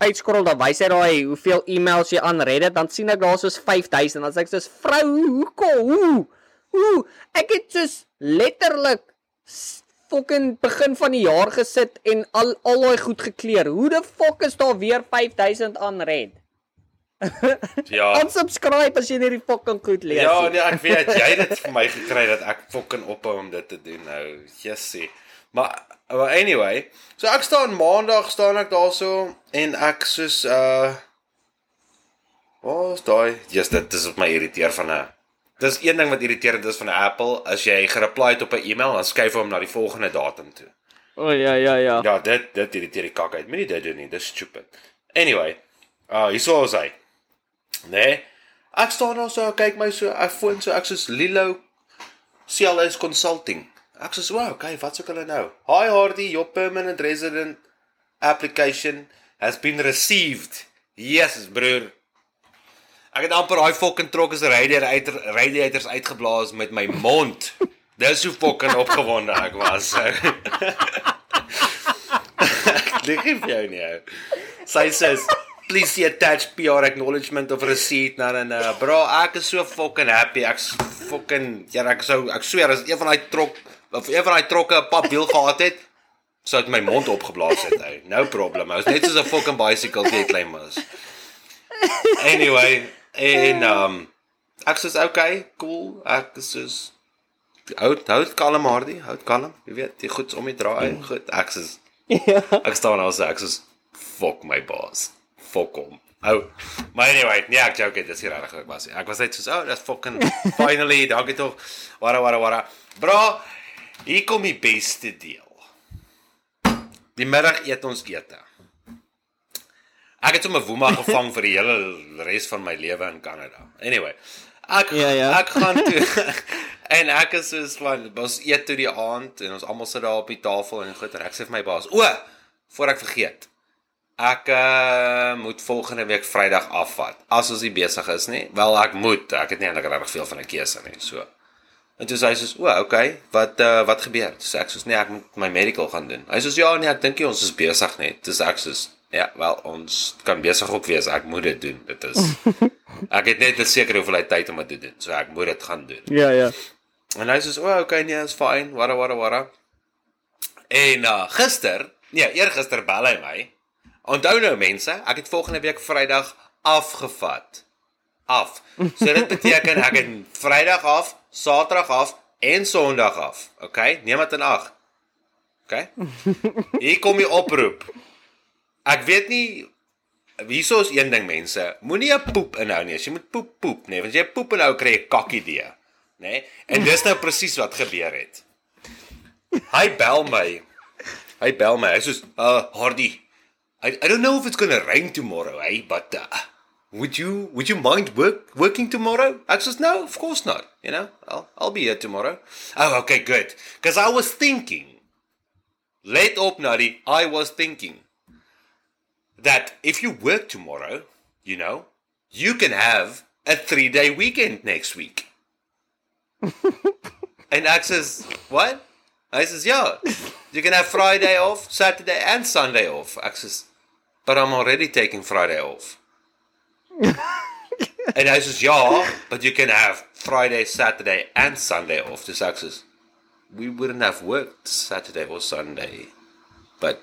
uitskrol dan wys hy daai hoeveel e-mails jy unread het, dan sien ek daar soos 5000 dan sê ek soos vrou, hoekom? Hoe? Hoe? Ek het soos letterlik fucking begin van die jaar gesit en al al daai goed gekleer. Hoe die fuck is daar weer 5000 unread? Ja. Unsubscribe as jy nie die fucking goed lees Ja, nie. nee, ek weet jy het dit vir my gekry dat ek fucking ophou om dit te doen nou. Jessie. Maar maar anyway, so ek staan maandag staan ek daarso en ek soos uh Wat is daai? Yes, dit is op my irriteer van 'n Dis een ding wat irriterend is van Apple, as jy gereply het op 'n e-mail, dan skuif hy hom na die volgende datum toe. O oh, ja ja ja. Ja, dit dit irriteer die kak uit. Moenie dit doen nie, dis stupid. Anyway, uh hierso is hy. Nee. Ek staan daar so, kyk my so, ek foon so, ek soos Lilo CLS Consulting. Ek sê, "Wow, okay, wat soek hulle nou?" Hi Hardy, your permanent resident application has been received. Yes, broer. Ek het amper daai fucking trok as radiator uit radiators uitgeblaas met my mond. Dis hoe fucking opgewonde ek was. Lig nie vir jou nie. Sy sê, "Please see attached PR acknowledgement of receipt." Nou nou nou. Bro, ek is so fucking happy. Ek's fucking ja, ek sou ek swear as een van daai trok of een van daai trokke 'n pap wiel gehad het, sou dit my mond opgeblaas het, ou. No problem. Ou. Dit net soos 'n fucking bicycle jy klein was. Anyway, en um ek sê okay, cool. Ek is soos hou hou kalm Hardy, hou kalm. Jy weet, jy goed om die draai. Goed. Ek sê Ja. ek staan nou sê ek sê fuck my boss. Fuck hom. Ou. Maar anyway, nee, ek joke, dit is regtig ek was. Ek was net soos, oh, that's fucking finally, dankie tog. Wara wara wara. Bro, hier kom die beste deel. Die middag eet ons ete. Ek het sommer woema gevang vir die hele res van my lewe in Kanada. Anyway, ek Ja, ja. ek gaan toe en ek is soos van ons eet toe die aand en ons almal sit daar op die tafel en goed en ek sê vir my baas, "O, voor ek vergeet. Ek uh, moet volgende week Vrydag afvat. As ons nie besig is nie. Wel ek moet. Ek het nie eintlik regtig veel van 'n keuse nie. So. En toe sê hy soos, "O, okay. Wat uh, wat gebeur?" Toe sê ek soos, "Nee, ek moet my medical gaan doen." Hy soos, "Ja, nee, ek dink nie ons is besig nie." Dis ek soos, "Ja, wel ons kan besig ook wees. Ek moet dit doen. Dit is Ek het net 'n sekere hoeveelheid tyd om dit te doen. So ek moet dit gaan doen." Ja ja. En hy sê, "O, okay, nee, is fine. Wara wara wara." En uh gister, nee, eergister bel hy my. Onthou nou mense, ek het volgende week Vrydag afgevat. Af. So dit beteken ek het Vrydag af, Saterdag af en Sondag af. Okay? Neem dit in ag. Okay? Hier kom die oproep. Ek weet nie hierso is een ding mense, moenie 'n poep inhou nie. As jy moet poep poep, nee, want jy poep inhou kry jy kakidee, nê? Nee? En dis nou presies wat gebeur het. Hy bel my. Hy bel my. Hy sê, "Uh, Hardy, I I don't know if it's going to rain tomorrow, eh, but uh, would you would you mind work working tomorrow?" I says, "No, of course not. You know, I'll I'll be here tomorrow." Oh, okay, good. Cuz I was thinking Let op Nadi, I was thinking that if you work tomorrow, you know, you can have a 3-day weekend next week. and Ax says, "What?" I says, "Yeah, you can have Friday off, Saturday and Sunday off." Ax says, "But I'm already taking Friday off." and I says, "Yeah, but you can have Friday, Saturday and Sunday off." Ax says, "We wouldn't have worked Saturday or Sunday, but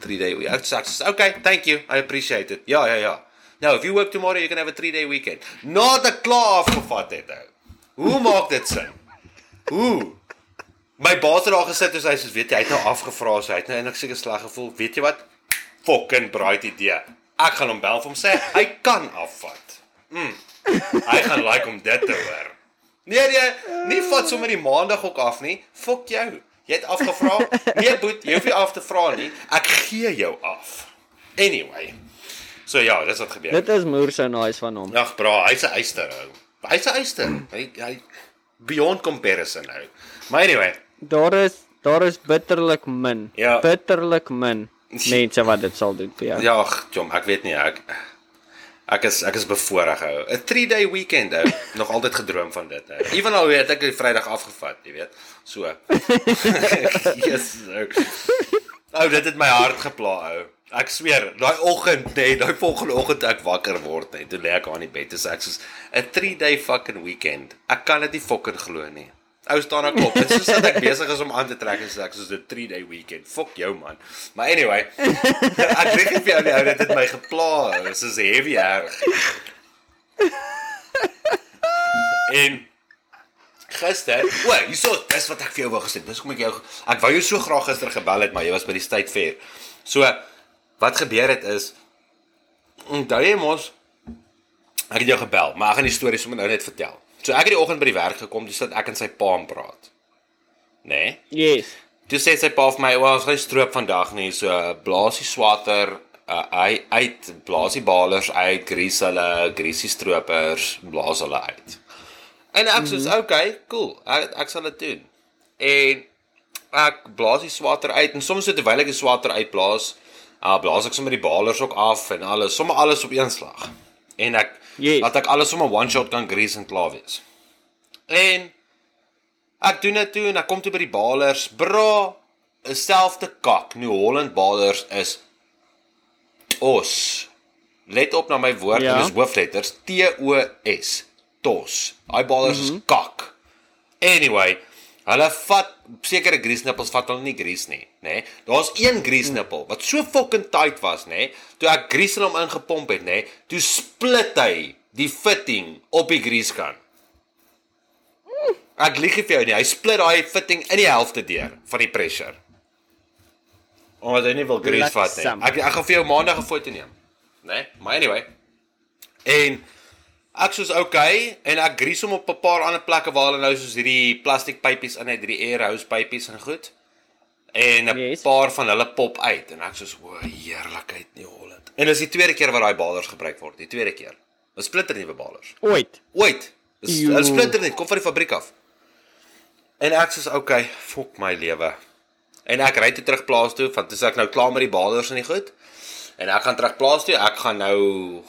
three day week." Says, "Okay, thank you. I appreciate it." Yeah, yeah, yeah. Now, if you work tomorrow, you can have a 3-day weekend. Not the klaar afgevat het ou. Hoe maak dit sin? Hoe? My baas het daar gesit en hy sê, "Weet jy, hy het nou afgevra, so hy het nou eintlik seker sleg gevoel. Weet jy wat? Fucking bright idee. Ek gaan hom bel vir hom sê hy kan afvat. Mm. Hy gaan like om dit te hoor. Nee nee, nie vat sommer die maandag ook af nie. Fok jou. Jy het afgevra. Nee boet, jy hoef nie af te vra nie. Ek gee jou af. Anyway. So ja, dis wat gebeur. Dit is moer so nice van hom. Ag bra, hy's 'n eyster ou. Hy's 'n eyster. Hy hy beyond comparison nou. Maar anyway, Daar is daar is bitterlik min. Ja. Bitterlik min mense wat dit sal doen vir jou. ja, jom, ek weet nie ek ek is ek is bevoorreg ou. 'n 3-day weekend ou. Nog altyd gedroom van dit ou. Ewenal weet ek Vrydag afgevat, jy weet. So. yes. Ou, ou dit het my hart gepla ou. Ek sweer, daai oggend nê, nee, daai volgende oggend ek wakker word nê, nee, toe lê ek aan die bed en sê ek soos 'n 3-day fucking weekend. Ek kan dit nie fucking glo nie. Ou staan ek op. Dit is soos dat ek besig is om aan te trek en sê ek soos 'n 3-day weekend. Fuck jou man. Maar anyway, ek dink nie vir jou nie, ou, dit het my gepla. Dit is heavy erg. En gister, o, hierso, dis wat ek vir jou wou gesê. Dis kom ek jou ek wou jou so graag gister gebel het, maar jy was by die State Fair. So wat gebeur het is onthou jy mos ek het jou gebel, maar ek gaan die storie sommer nou net vertel. So ek het die oggend by die werk gekom, dis dat ek en sy pa aan praat. Nê? Nee? Yes. Toe sê sy pa vir my, "Wel, ons gaan stroop vandag nie, so blaasie swatter, uh, hy uit blaasie balers uit, grease hulle, greasy stroopers, blaas hulle uit." En ek sê, mm -hmm. "Okay, cool. Ek ek sal dit doen." En ek blaas die swatter uit en soms terwyl ek die swatter uitblaas, uh, blaas ek sommer die balers ook af en alles, sommer alles op een slag. En ek Yes. laat ek alles sommer one shot kan grease en klaar wees. En ek doen dit toe en ek kom toe by die balers, bro, dieselfde kak. New Holland balers is os. Let op na my woord, Ja. ja. dis hoofletters T O S. Tos. Daai balers mm -hmm. is kak. Anyway, hulle vat sekere greasnippels vat hulle nie grease nie, nê? Nee? Daar's een greasnippel wat so fucking tight was, nê? Nee? Toe ek grease hom ingepomp het, nê, nee? toe split hy die fitting op die greasekan. Ek lieg vir jou nie, hy split daai fitting in die helfte deur van die pressure. Omdat hy nie wil grease vat nie. Ek ek gaan vir jou maandag 'n foto neem. Né? Nee? Maar anyway. En ek soos okay en ek grease hom op 'n paar ander plekke waar hulle nou soos hierdie plastiek pypies in het, hierdie air hose pypies en goed. En 'n Yes. paar van hulle pop uit en ek soos o, heerlikheid nie Holland. En dis die tweede keer wat daai balers gebruik word, die tweede keer. 'n Splinter nuwe balers. Ooit. Ooit. Dis. 'n splinter net kom van die fabriek af. En ek sê okay, fok my lewe. En ek ry toe terug plaas toe, want dis ek nou klaar met die balers en die goed. En ek gaan terug plaas toe. Ek gaan nou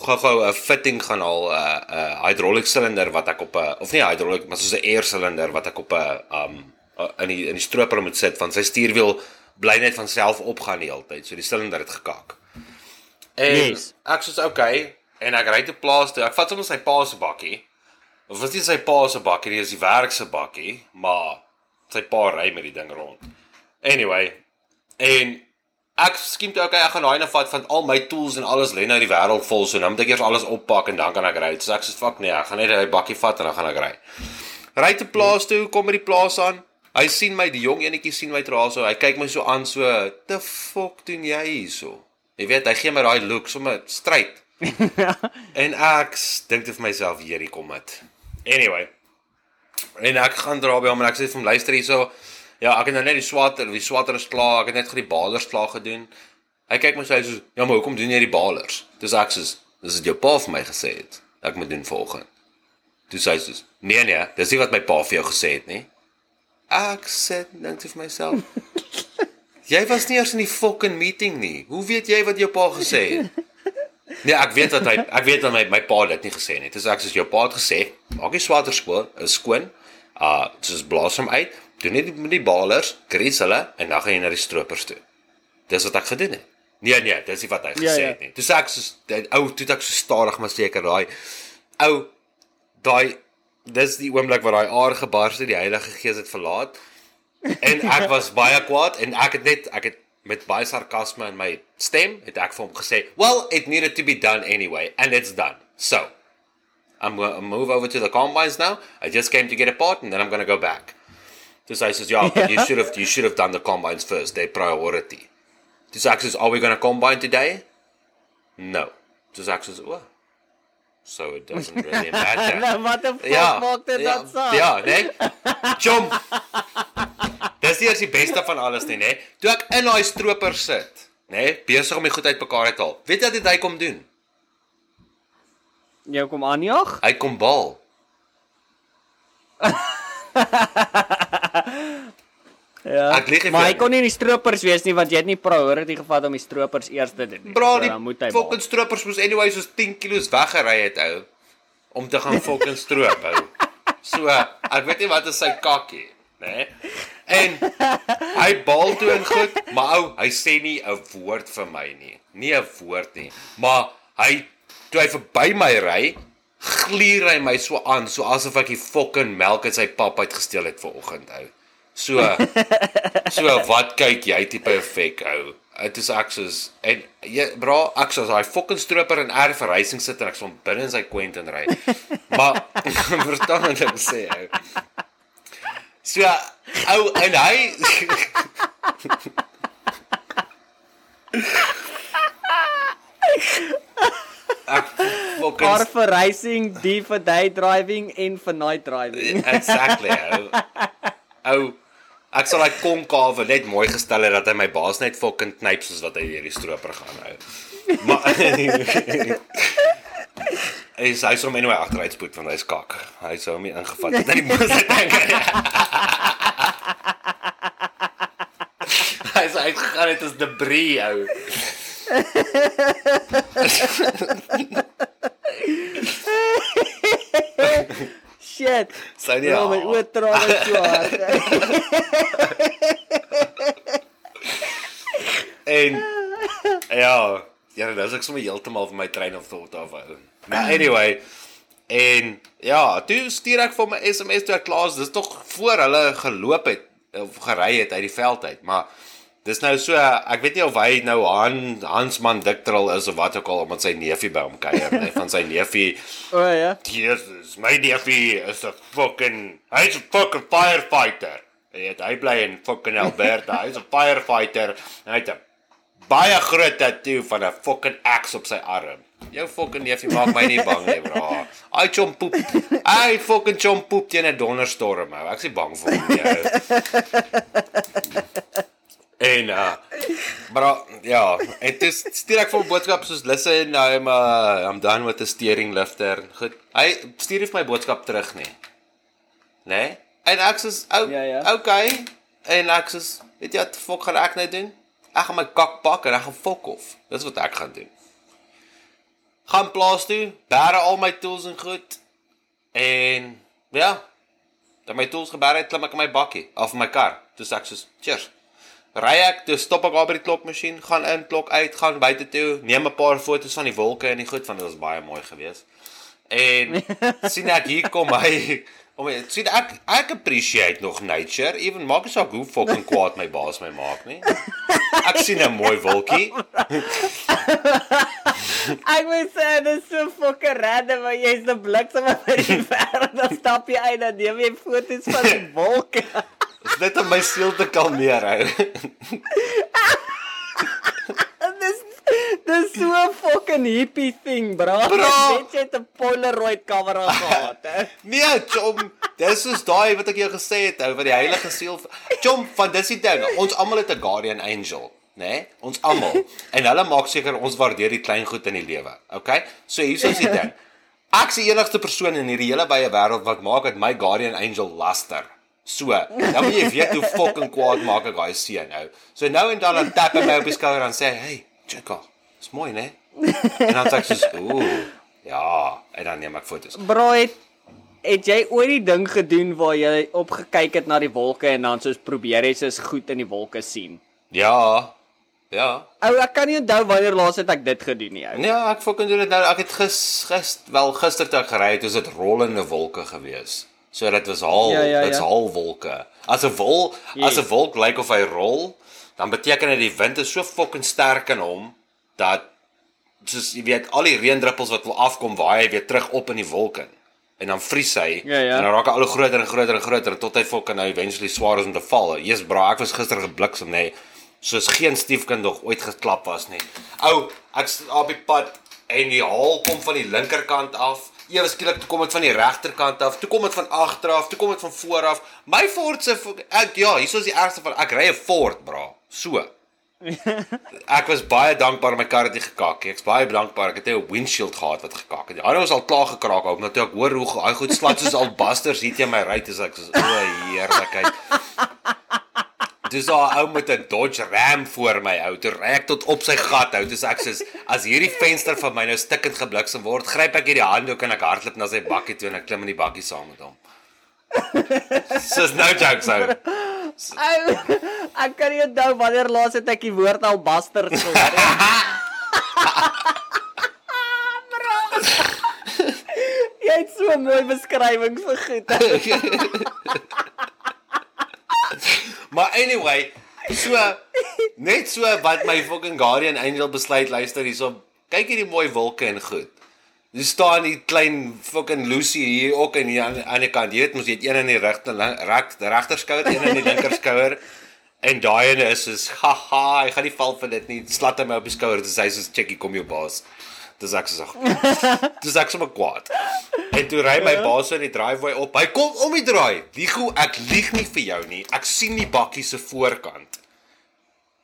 gou-gou 'n fitting gaan haal, 'n uh, 'n uh, hydraulic silinder wat ek op 'n of nie hydraulic, maar soos 'n air silinder wat ek op 'n um uh, in die in die stroper moet sit want sy stuurwiel bly net van self opgaan die hele tyd. So die silinder het gekak. En Yes. ek sê okay en ek ry te plaas toe. Ek vat sommer sy pa se bakkie. Of was dit sy pa se bakkie, nie is die werk se bakkie, maar sy pa ry met die ding rond. Anyway, En ek skiem toe okay, ek gaan daai net vat van al my tools en alles lê nou die wêreld vol so nou moet ek eers alles oppak en dan kan ek ry. So ek sê fuck nee, ek gaan net daai bakkie vat en dan gaan ek ry. Ry te plaas toe, kom by die plaas aan. Hy sien my, die jong enetjie sien my terwyl so. Hy kyk my so aan so, "The fuck doen jy hierso?" Jy weet, hy gee my daai look sommer stryd. en ek dink dit vir myself, "Hierdie kom dit." Anyway. En ek gaan dra by hom en ek sê vir hom, "Luister hierso. Ja, ek het nou net die swatter, die swatter is klaar. Ek het net gou die balers klaar gedoen." Hy kyk my so sê, "Ja, maar hoekom doen jy die balers?" Dis ek sê, "Dis wat jou pa vir my gesê het. Ek moet doen vanoggend." Toe sê hy soos, "Nee nee, dis nie wat my pa vir jou gesê het nie." Ek sê dink vir myself, Jy was nie eers in die fucking meeting nie. Hoe weet jy wat jou pa gesê het? Nee, ek weet dat hy ek weet dat my my pa dit nie gesê het nie. Dis ek soos jou pa het gesê, maak die swatter skoon, is skoon. Uh soos blaas hom uit, doen net met die balers, gries hulle en dan gaan jy na die stroopers toe. Dis wat ek gedoen het. Nee nee, dis nie wat hy gesê Ja, ja. het nie. Toe sê ek soos dit ou toe ek so stadig maar seker daai ou daai dis die oomblik wat daai aar gebars het, die Heilige Gees het verlaat. En ek was baie kwaad en ek het net ek het met baie sarkasme in my stem het ek vir hom gesê, "Well, it needed to be done anyway and it's done." So, I'm going to move over to the combines now. I just came to get a part and then I'm going to go back. Dis hy says, "Yeah, but you should have you should have done the combines first. They priority." Dis ek says, "Are we going to combine today?" No. Dis ek says, "Oh." So it doesn't really matter. nou wat 'n fuck Ja, maak dit ja, dan saak? Ja, nee. Chom. Dis eers die beste van alles nie, nê? Toe ek in daai stroper sit, nê, besig om die goed uitmekaar te haal. Weet jy wat hy kom doen? Jy kom aanjag? Hy kom bal. Ja. Ek lieg nie maar hy kon nie die stroopers wees nie want jy het nie priority gevat om die stroopers eers te doen nie. Bra, So dan moet hy fucking stropers moes anyway soos 10 kg weggery het ou om te gaan fucking stroop ou. So, ek weet nie wat is sy kakkie, nê? En hy bal toe en goed, maar ou, hy sê nie 'n woord vir my nie. Nie 'n woord nie. Maar hy toe hy verby my ry, gluur hy my so aan, so asof ek die fucking melk uit sy pap uitgesteel het vanoggend ou. So So wat kyk jy tipe effek ou? Dit is ek soos en jy bra ek soos daai fucking stroper in erf verhuising sit en ek son binne in sy Quentin ry. Maar verstaan wat ek sê ou. So ou en hy Ek fucking Car for racing, D for day driving en vir night driving. exactly ou. Ek sal hy konkave net mooi gestel het dat hy my baas net fucking knyp soos wat hy hierdie stroper gaan hou. Maar hy is hy sou my nou agteruit spoed want hy's kak. Hy sou my ingevat het in die dink. Hy sê hy gaan dit as debris ou. Shit. Sou nie. Ja, my oë traan so hard. En ja, ja, dis ek sommer heeltemal van my train of thought af. Maar anyway, en ja, toe stuur ek vir 'n SMS toe ek klaar is. Dis tog voor hulle geloop het of gery het uit die veld uit, maar dis nou so ek weet nie of hy nou Han Hansman Diktrel is of wat ook al omdat sy neefie by hom kuier, nee, van sy neefie O ja. Jesus, my neefie is 'n fucking hy's 'n fucking firefighter. Jy weet, hy bly in fucking Alberta. Hy's 'n firefighter en hy het 'n baie groot tattoo van 'n fucking axe op sy arm. Jou fucking neefie maak my nie bang nie, bro. Hy chom poep. Hy fucking chom poep teen 'n donderstorm, ou. Ek's nie bang vir hom nie. En uh maar ja, en dis stuur ek vir 'n boodskap soos listen I'm uh, I'm done with the steering lifter. Goed. Hy stuur nie vir my boodskap terug nie. Né? Nee? En ek sê ou Ja, ja. okay. En ek sê weet jy wat fok gaan ek nou doen? Ek gaan my kak pak en ek gaan fok off. Dis wat ek gaan doen. Gaan plaas toe, bære al my tools en goed. En ja, dan my tools gebêre het, klim ek in my bakkie af my kar. Sê ek soos cheers ry ek, toe stop ek daar by die klokmasjien, gaan in, klok uit, gaan buite toe, neem 'n paar foto's van die wolke en die goed want dit was baie mooi geweest. En sien ek hier kom hy om sien ek ek appreciate nog nature, even maak nie saak hoe fucking kwaad my baas my maak nie. Ek sien 'n mooi wolkie. Ek moet sê dit is so fucking random, maar jy's 'n bliksem by die ver en dan stap jy uit en neem jy foto's van die wolke. Net om my siel te kalmeer hou. Dis dis so 'n fucking hippie thing, bro. Bro. Net jy het 'n Polaroid kamera gehad, hè. Nee, chom, dis soos daai wat ek jou gesê het ou van die heilige siel. Chom, van dis die ding. Ons almal het 'n guardian angel? Nee? Ons almal. En hulle maak seker ons waardeer die klein goed in die lewe. Okay? So hier is die ding. Ek's die enigste persoon in hierdie hele wye wêreld wat maak dat my guardian angel laster. So, dan moet jy weet hoe fucking kwaad maak ek daai seun nou. So nou en dan dan tap hy my op die skouer en sê, "Hey, Chico, dis mooi, né?" En dan sê ek soos, "Ooh, ja." En dan neem ek foto's. Bro, het, het jy ooit die ding gedoen waar jy opgekyk het na die wolke en dan soos probeer jy soos goed in die wolke sien? Ja. Ja. Ou, ek kan nie onthou wanneer laas het ek dit gedoen nie. Ou. Nee, ek fucking doen dit nou. Ek het gis, gis wel gister toe ek gery het, was dit rollende wolke gewees. So dit was al, Ja, ja, dit's ja. al wolke. As 'n wol, as 'n Yes. wolk lyk of hy rol, dan beteken dit die wind is so fucking sterk in hom dat soos jy weet, al die reendruppels wat wil afkom, waai hy weer terug op in die wolke. En dan vries hy Ja, ja. en dan raak hy al hoe groter en groter en groter tot hy fucking nou eventually swaar is om te val. Jesus bra, ek was gister gebliksem nê. Nee, soos geen stiefkind nog ooit geklap was nie. Ou, ek's op die pad en die haal kom van die linkerkant af. Ewe skielik toe kom dit van die regterkant af. Toe kom dit van agter af, toe kom dit van voor af. My Ford se ek ja, hier is die ergste van ek ry 'n Ford, bra. So. Ek was baie dankbaar my kar het nie gekak nie. Ek's baie dankbaar ek het 'n windshield gehad wat gekak het. Die ander was al klaar gekraak op, maar toe ek hoor hoe daai goed slat soos albasters hier teen my ry, is ek soos o, heerlikheid. Dis daar 'n ou met 'n Dodge Ram voor my ou. Toe ry ek tot op sy gat ou. Dis ek sê as hierdie venster van my nou stikkend gebliksem word, gryp ek hierdie handdoek en ek hardloop na sy bakkie toe en ek klim in die bakkie saam met hom. Dis no joke so. Ou, ek kan nie onthou wanneer laas het ek die woord albaster gehoor nie. Jy het so 'n mooi beskrywing vir goed. Maar anyway, so net so wat my fucking guardian angel besluit luister hierso. Kyk hierdie mooi wolke en goed. Jy staan die klein fucking Lucy hier ook aan die aan die kant. Jy weet mos jy het een in die regter reg regter skouer, een in die linker skouer. En daai ene is soos haha, hy gaan nie val vir dit nie. Slat hy my op die skouer. Dis hy soos checkie kom jou baas. Dis ek soos Dis ek sommer kwaad. En toe ry my baas in die driveway op. Hy kom om die draai. Liego, ek lieg nie vir jou nie. Ek sien die bakkie se voorkant.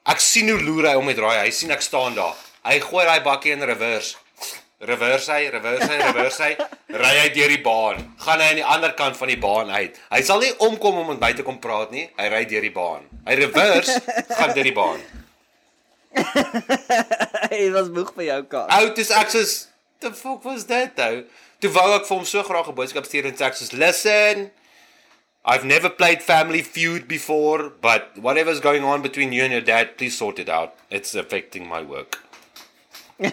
Ek sien hoe loer hy om die draai. Hy sien ek staan daar. Hy gooi daai bakkie in reverse. Reverse hy, reverse hy, reverse hy. Ry hy deur die baan. Gaan hy aan die ander kant van die baan uit. Hy sal nie omkom om met my te kom praat nie. Hy ry deur die baan. Hy reverse gaan deur die baan. Hy was moeg vir jou kar. Ou, dis ek soos the fuck was that ou? Toe wou ek vir hom so graag 'n boodskap stuur en sê ek soos listen, I've never played Family Feud before, but whatever's going on between you and your dad, please sort it out. It's affecting my work.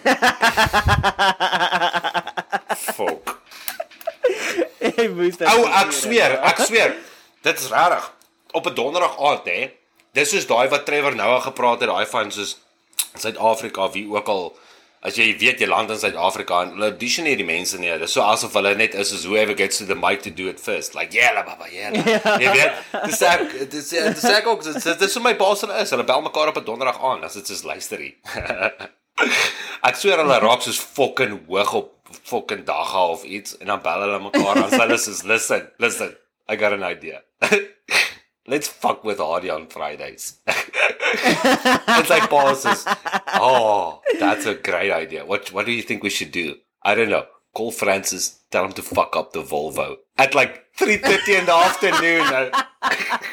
Fuck. Hy moes dit. Ou, ek sweer, ek sweer. Dit is regtig. Op 'n donderdag aand hè. Dis soos daai wat Trevor Noah gepraat het, daai van soos Suid-Afrika, wie ook al as jy weet jy land in Suid-Afrika en hulle auditioneer die mense nie. Dis so asof hulle net is as whoever gets to the mic to do it first. Like yeah, baba, yeah. Jy weet, dis ek dis dis ek ook dis dis so my baas hulle is. Hulle bel mekaar op 'n donderdag aan as dit soos luisterie. ek sweer hulle raak soos fucking hoog op fucking dagga of iets en dan bel hulle mekaar aan. Hulle sê listen, listen. I got an idea. Let's fuck with Hardy on Fridays. it's like bosses. Oh, that's a great idea. What what do you think we should do? I don't know. Call Francis, tell him to fuck up the Volvo at like 3:30 in the afternoon.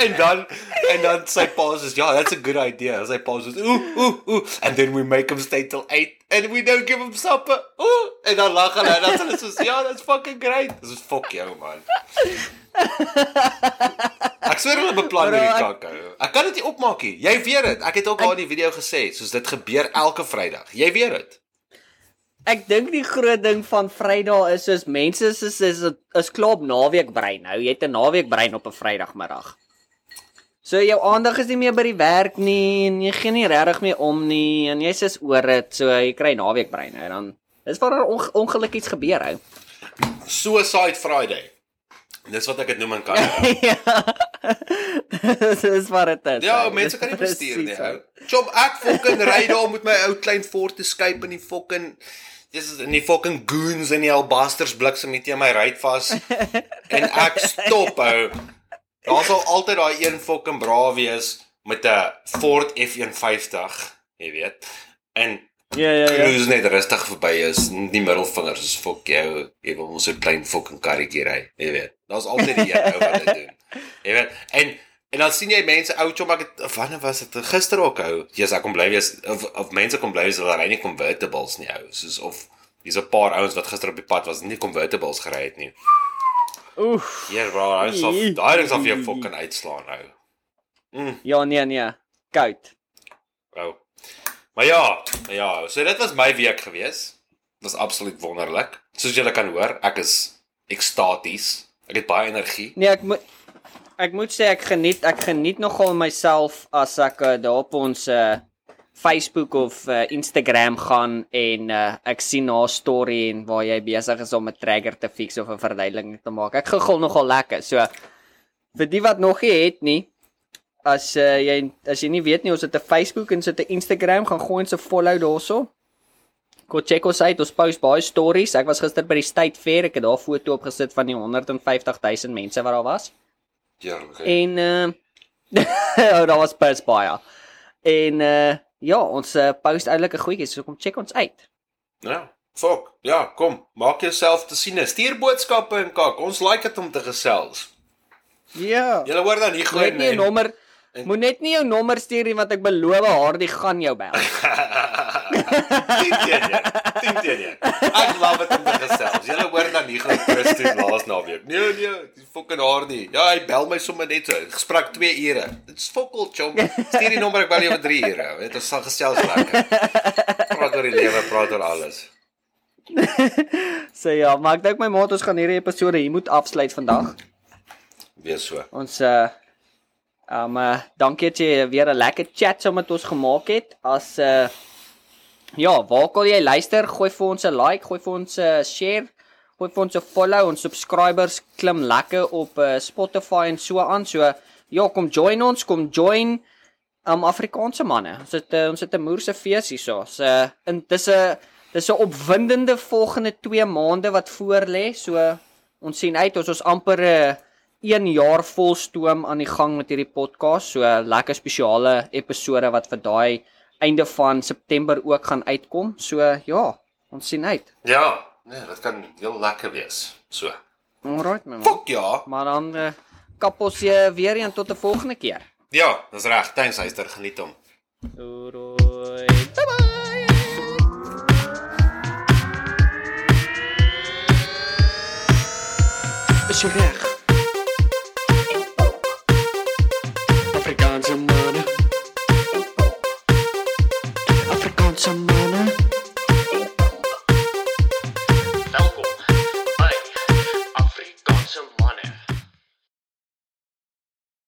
and dan and dan sy pa says, "Yeah, that's a good idea." Sy pa says, "Ooh, ooh, ooh." And then we make him stay till 8 and we don't give him supper. Ooh, en dan lag hulle en dan sê hulle soos, "Ja, that's fucking great." Dis is fuck jou man. Ek sweer hulle beplan hierdie kakkou. Ek kan dit nie opmaak nie. Jy weet dit. Ek het ook al in die video gesê, soos dit gebeur elke Vrydag. Jy weet dit. Ek dink die groot ding van Vrydag is soos mense is is is, is klaar op naweek brein nou. Jy het 'n naweek brein op 'n Vrydagmiddag. So jou aandag is nie meer by die werk nie en jy gee nie regtig meer om nie en jy's is oor dit. So jy kry naweekbrein en dan dis waar daar onge ongeluk iets gebeur ou. Suicide Friday. Dis wat ek dit noem in Kanada. ja. dis wat dit is. Ja, mense kan nie bestuur nie. ou. Chop ek fucking ry daar met my ou klein Ford Escape in die fucking dis is in die fucking goons en die albasters bliksem teen my ry vas. en ek stop ou. Daar sal altyd daai een fucking braaf wees met 'n Ford F150, jy weet. En Ja ja ja. cruise net rustig verby is, die middelvingers is fok jou, jy wil ons 'n klein fucking karretjie ry, jy weet. Daar's altyd die een ou wat dit doen. Jy weet. En en dan sien jy mense ou chom ek wanneer was dit gister ook ou. Jesus, ek kom bly wees of of mense kom bly wees hulle ry nie convertibles nie ou. Soos of hier's 'n paar ouens wat gister op die pad was nie convertibles gery het nie. Oef. Ja, bro, hy sal daai ding sal vir jou fucking uitslaan ou. Ja nee nee. Koud. Maar ja, ja, so dit was my week gewees. Dit was absoluut wonderlik. Soos julle kan hoor, ek is ekstaties. Ek het baie energie. Nee, ek moet ek moet sê ek geniet ek geniet nogal myself as ek uh, daar op ons uh, Facebook of uh, Instagram gaan en uh, ek sien 'n story en waar jy besig is om 'n trigger te fix of 'n verduideliking te maak. Ek gegil nogal lekker. So vir die wat nog nie het nie, as uh, jy as jy nie weet nie, ons het 'n Facebook en ons het 'n Instagram, gaan gooi ons 'n follow daarso. Go check ons uit. Ons post baie stories. Ek was gister by die State Fair. Ek het daar foto opgesit van die 150 000 mense wat daar was. Heerlik. En uh oh, daar was bus baie. En uh ja, ons uh, post eintlik 'n goedjie, so kom check ons uit. Ja. Fok. Ja, kom, maak jouself te sien. Stuur boodskappe en kak. Ons like dit om te gesels. Ja. Julle hoor dan hier net nie jou nommer moet net nie jou nommer stuur nie want ek beloof haar die gaan jou bel. Tien teen een. Tien teen een. Ek love dit om te gesels. Julle hoor dan hier gaan Christus laas naweek. Nee nee, die fucking haar nie. Ja, hy bel my sommer net so. Gesprek 2 ure. Dit's fokol chom. Stuur die nommer ek bel jou vir 3 ure. Weet ons sal gesels lekker. Praat oor die lewe, praat oor alles. So ja, maar ek dink my maat ons gaan hierdie episode hier moet afsluit vandag. Wees so. Ons uh um uh, dankie dat jy weer 'n lekker chat saam met ons gemaak het. As uh ja, waar kan jy luister? Gooi vir ons 'n like, gooi vir ons 'n share, gooi vir ons 'n follow. Ons subscribers klim lekker op uh, Spotify en so aan. So ja, kom join ons, kom join um Afrikaanse manne. Ons het uh, ons het 'n moerse fees hierso. So uh, en dis 'n dis 'n opwindende volgende 2 maande wat voor lê. So ons sien uit ons ons amper 'n uh, 1 jaar vol stoom aan die gang met hierdie podcast. So lekker spesiale episode wat vir daai einde van September ook gaan uitkom. So ja, ons sien uit. Ja, nee, dit kan heel lekker wees. So. Alright my man. Fok ja. Maar dan uh, kap ons uh, weer een tot 'n volgende keer. Ja, dis reg. Thanks Heister, geniet hom. Doei. Bye bye. Is jy reg?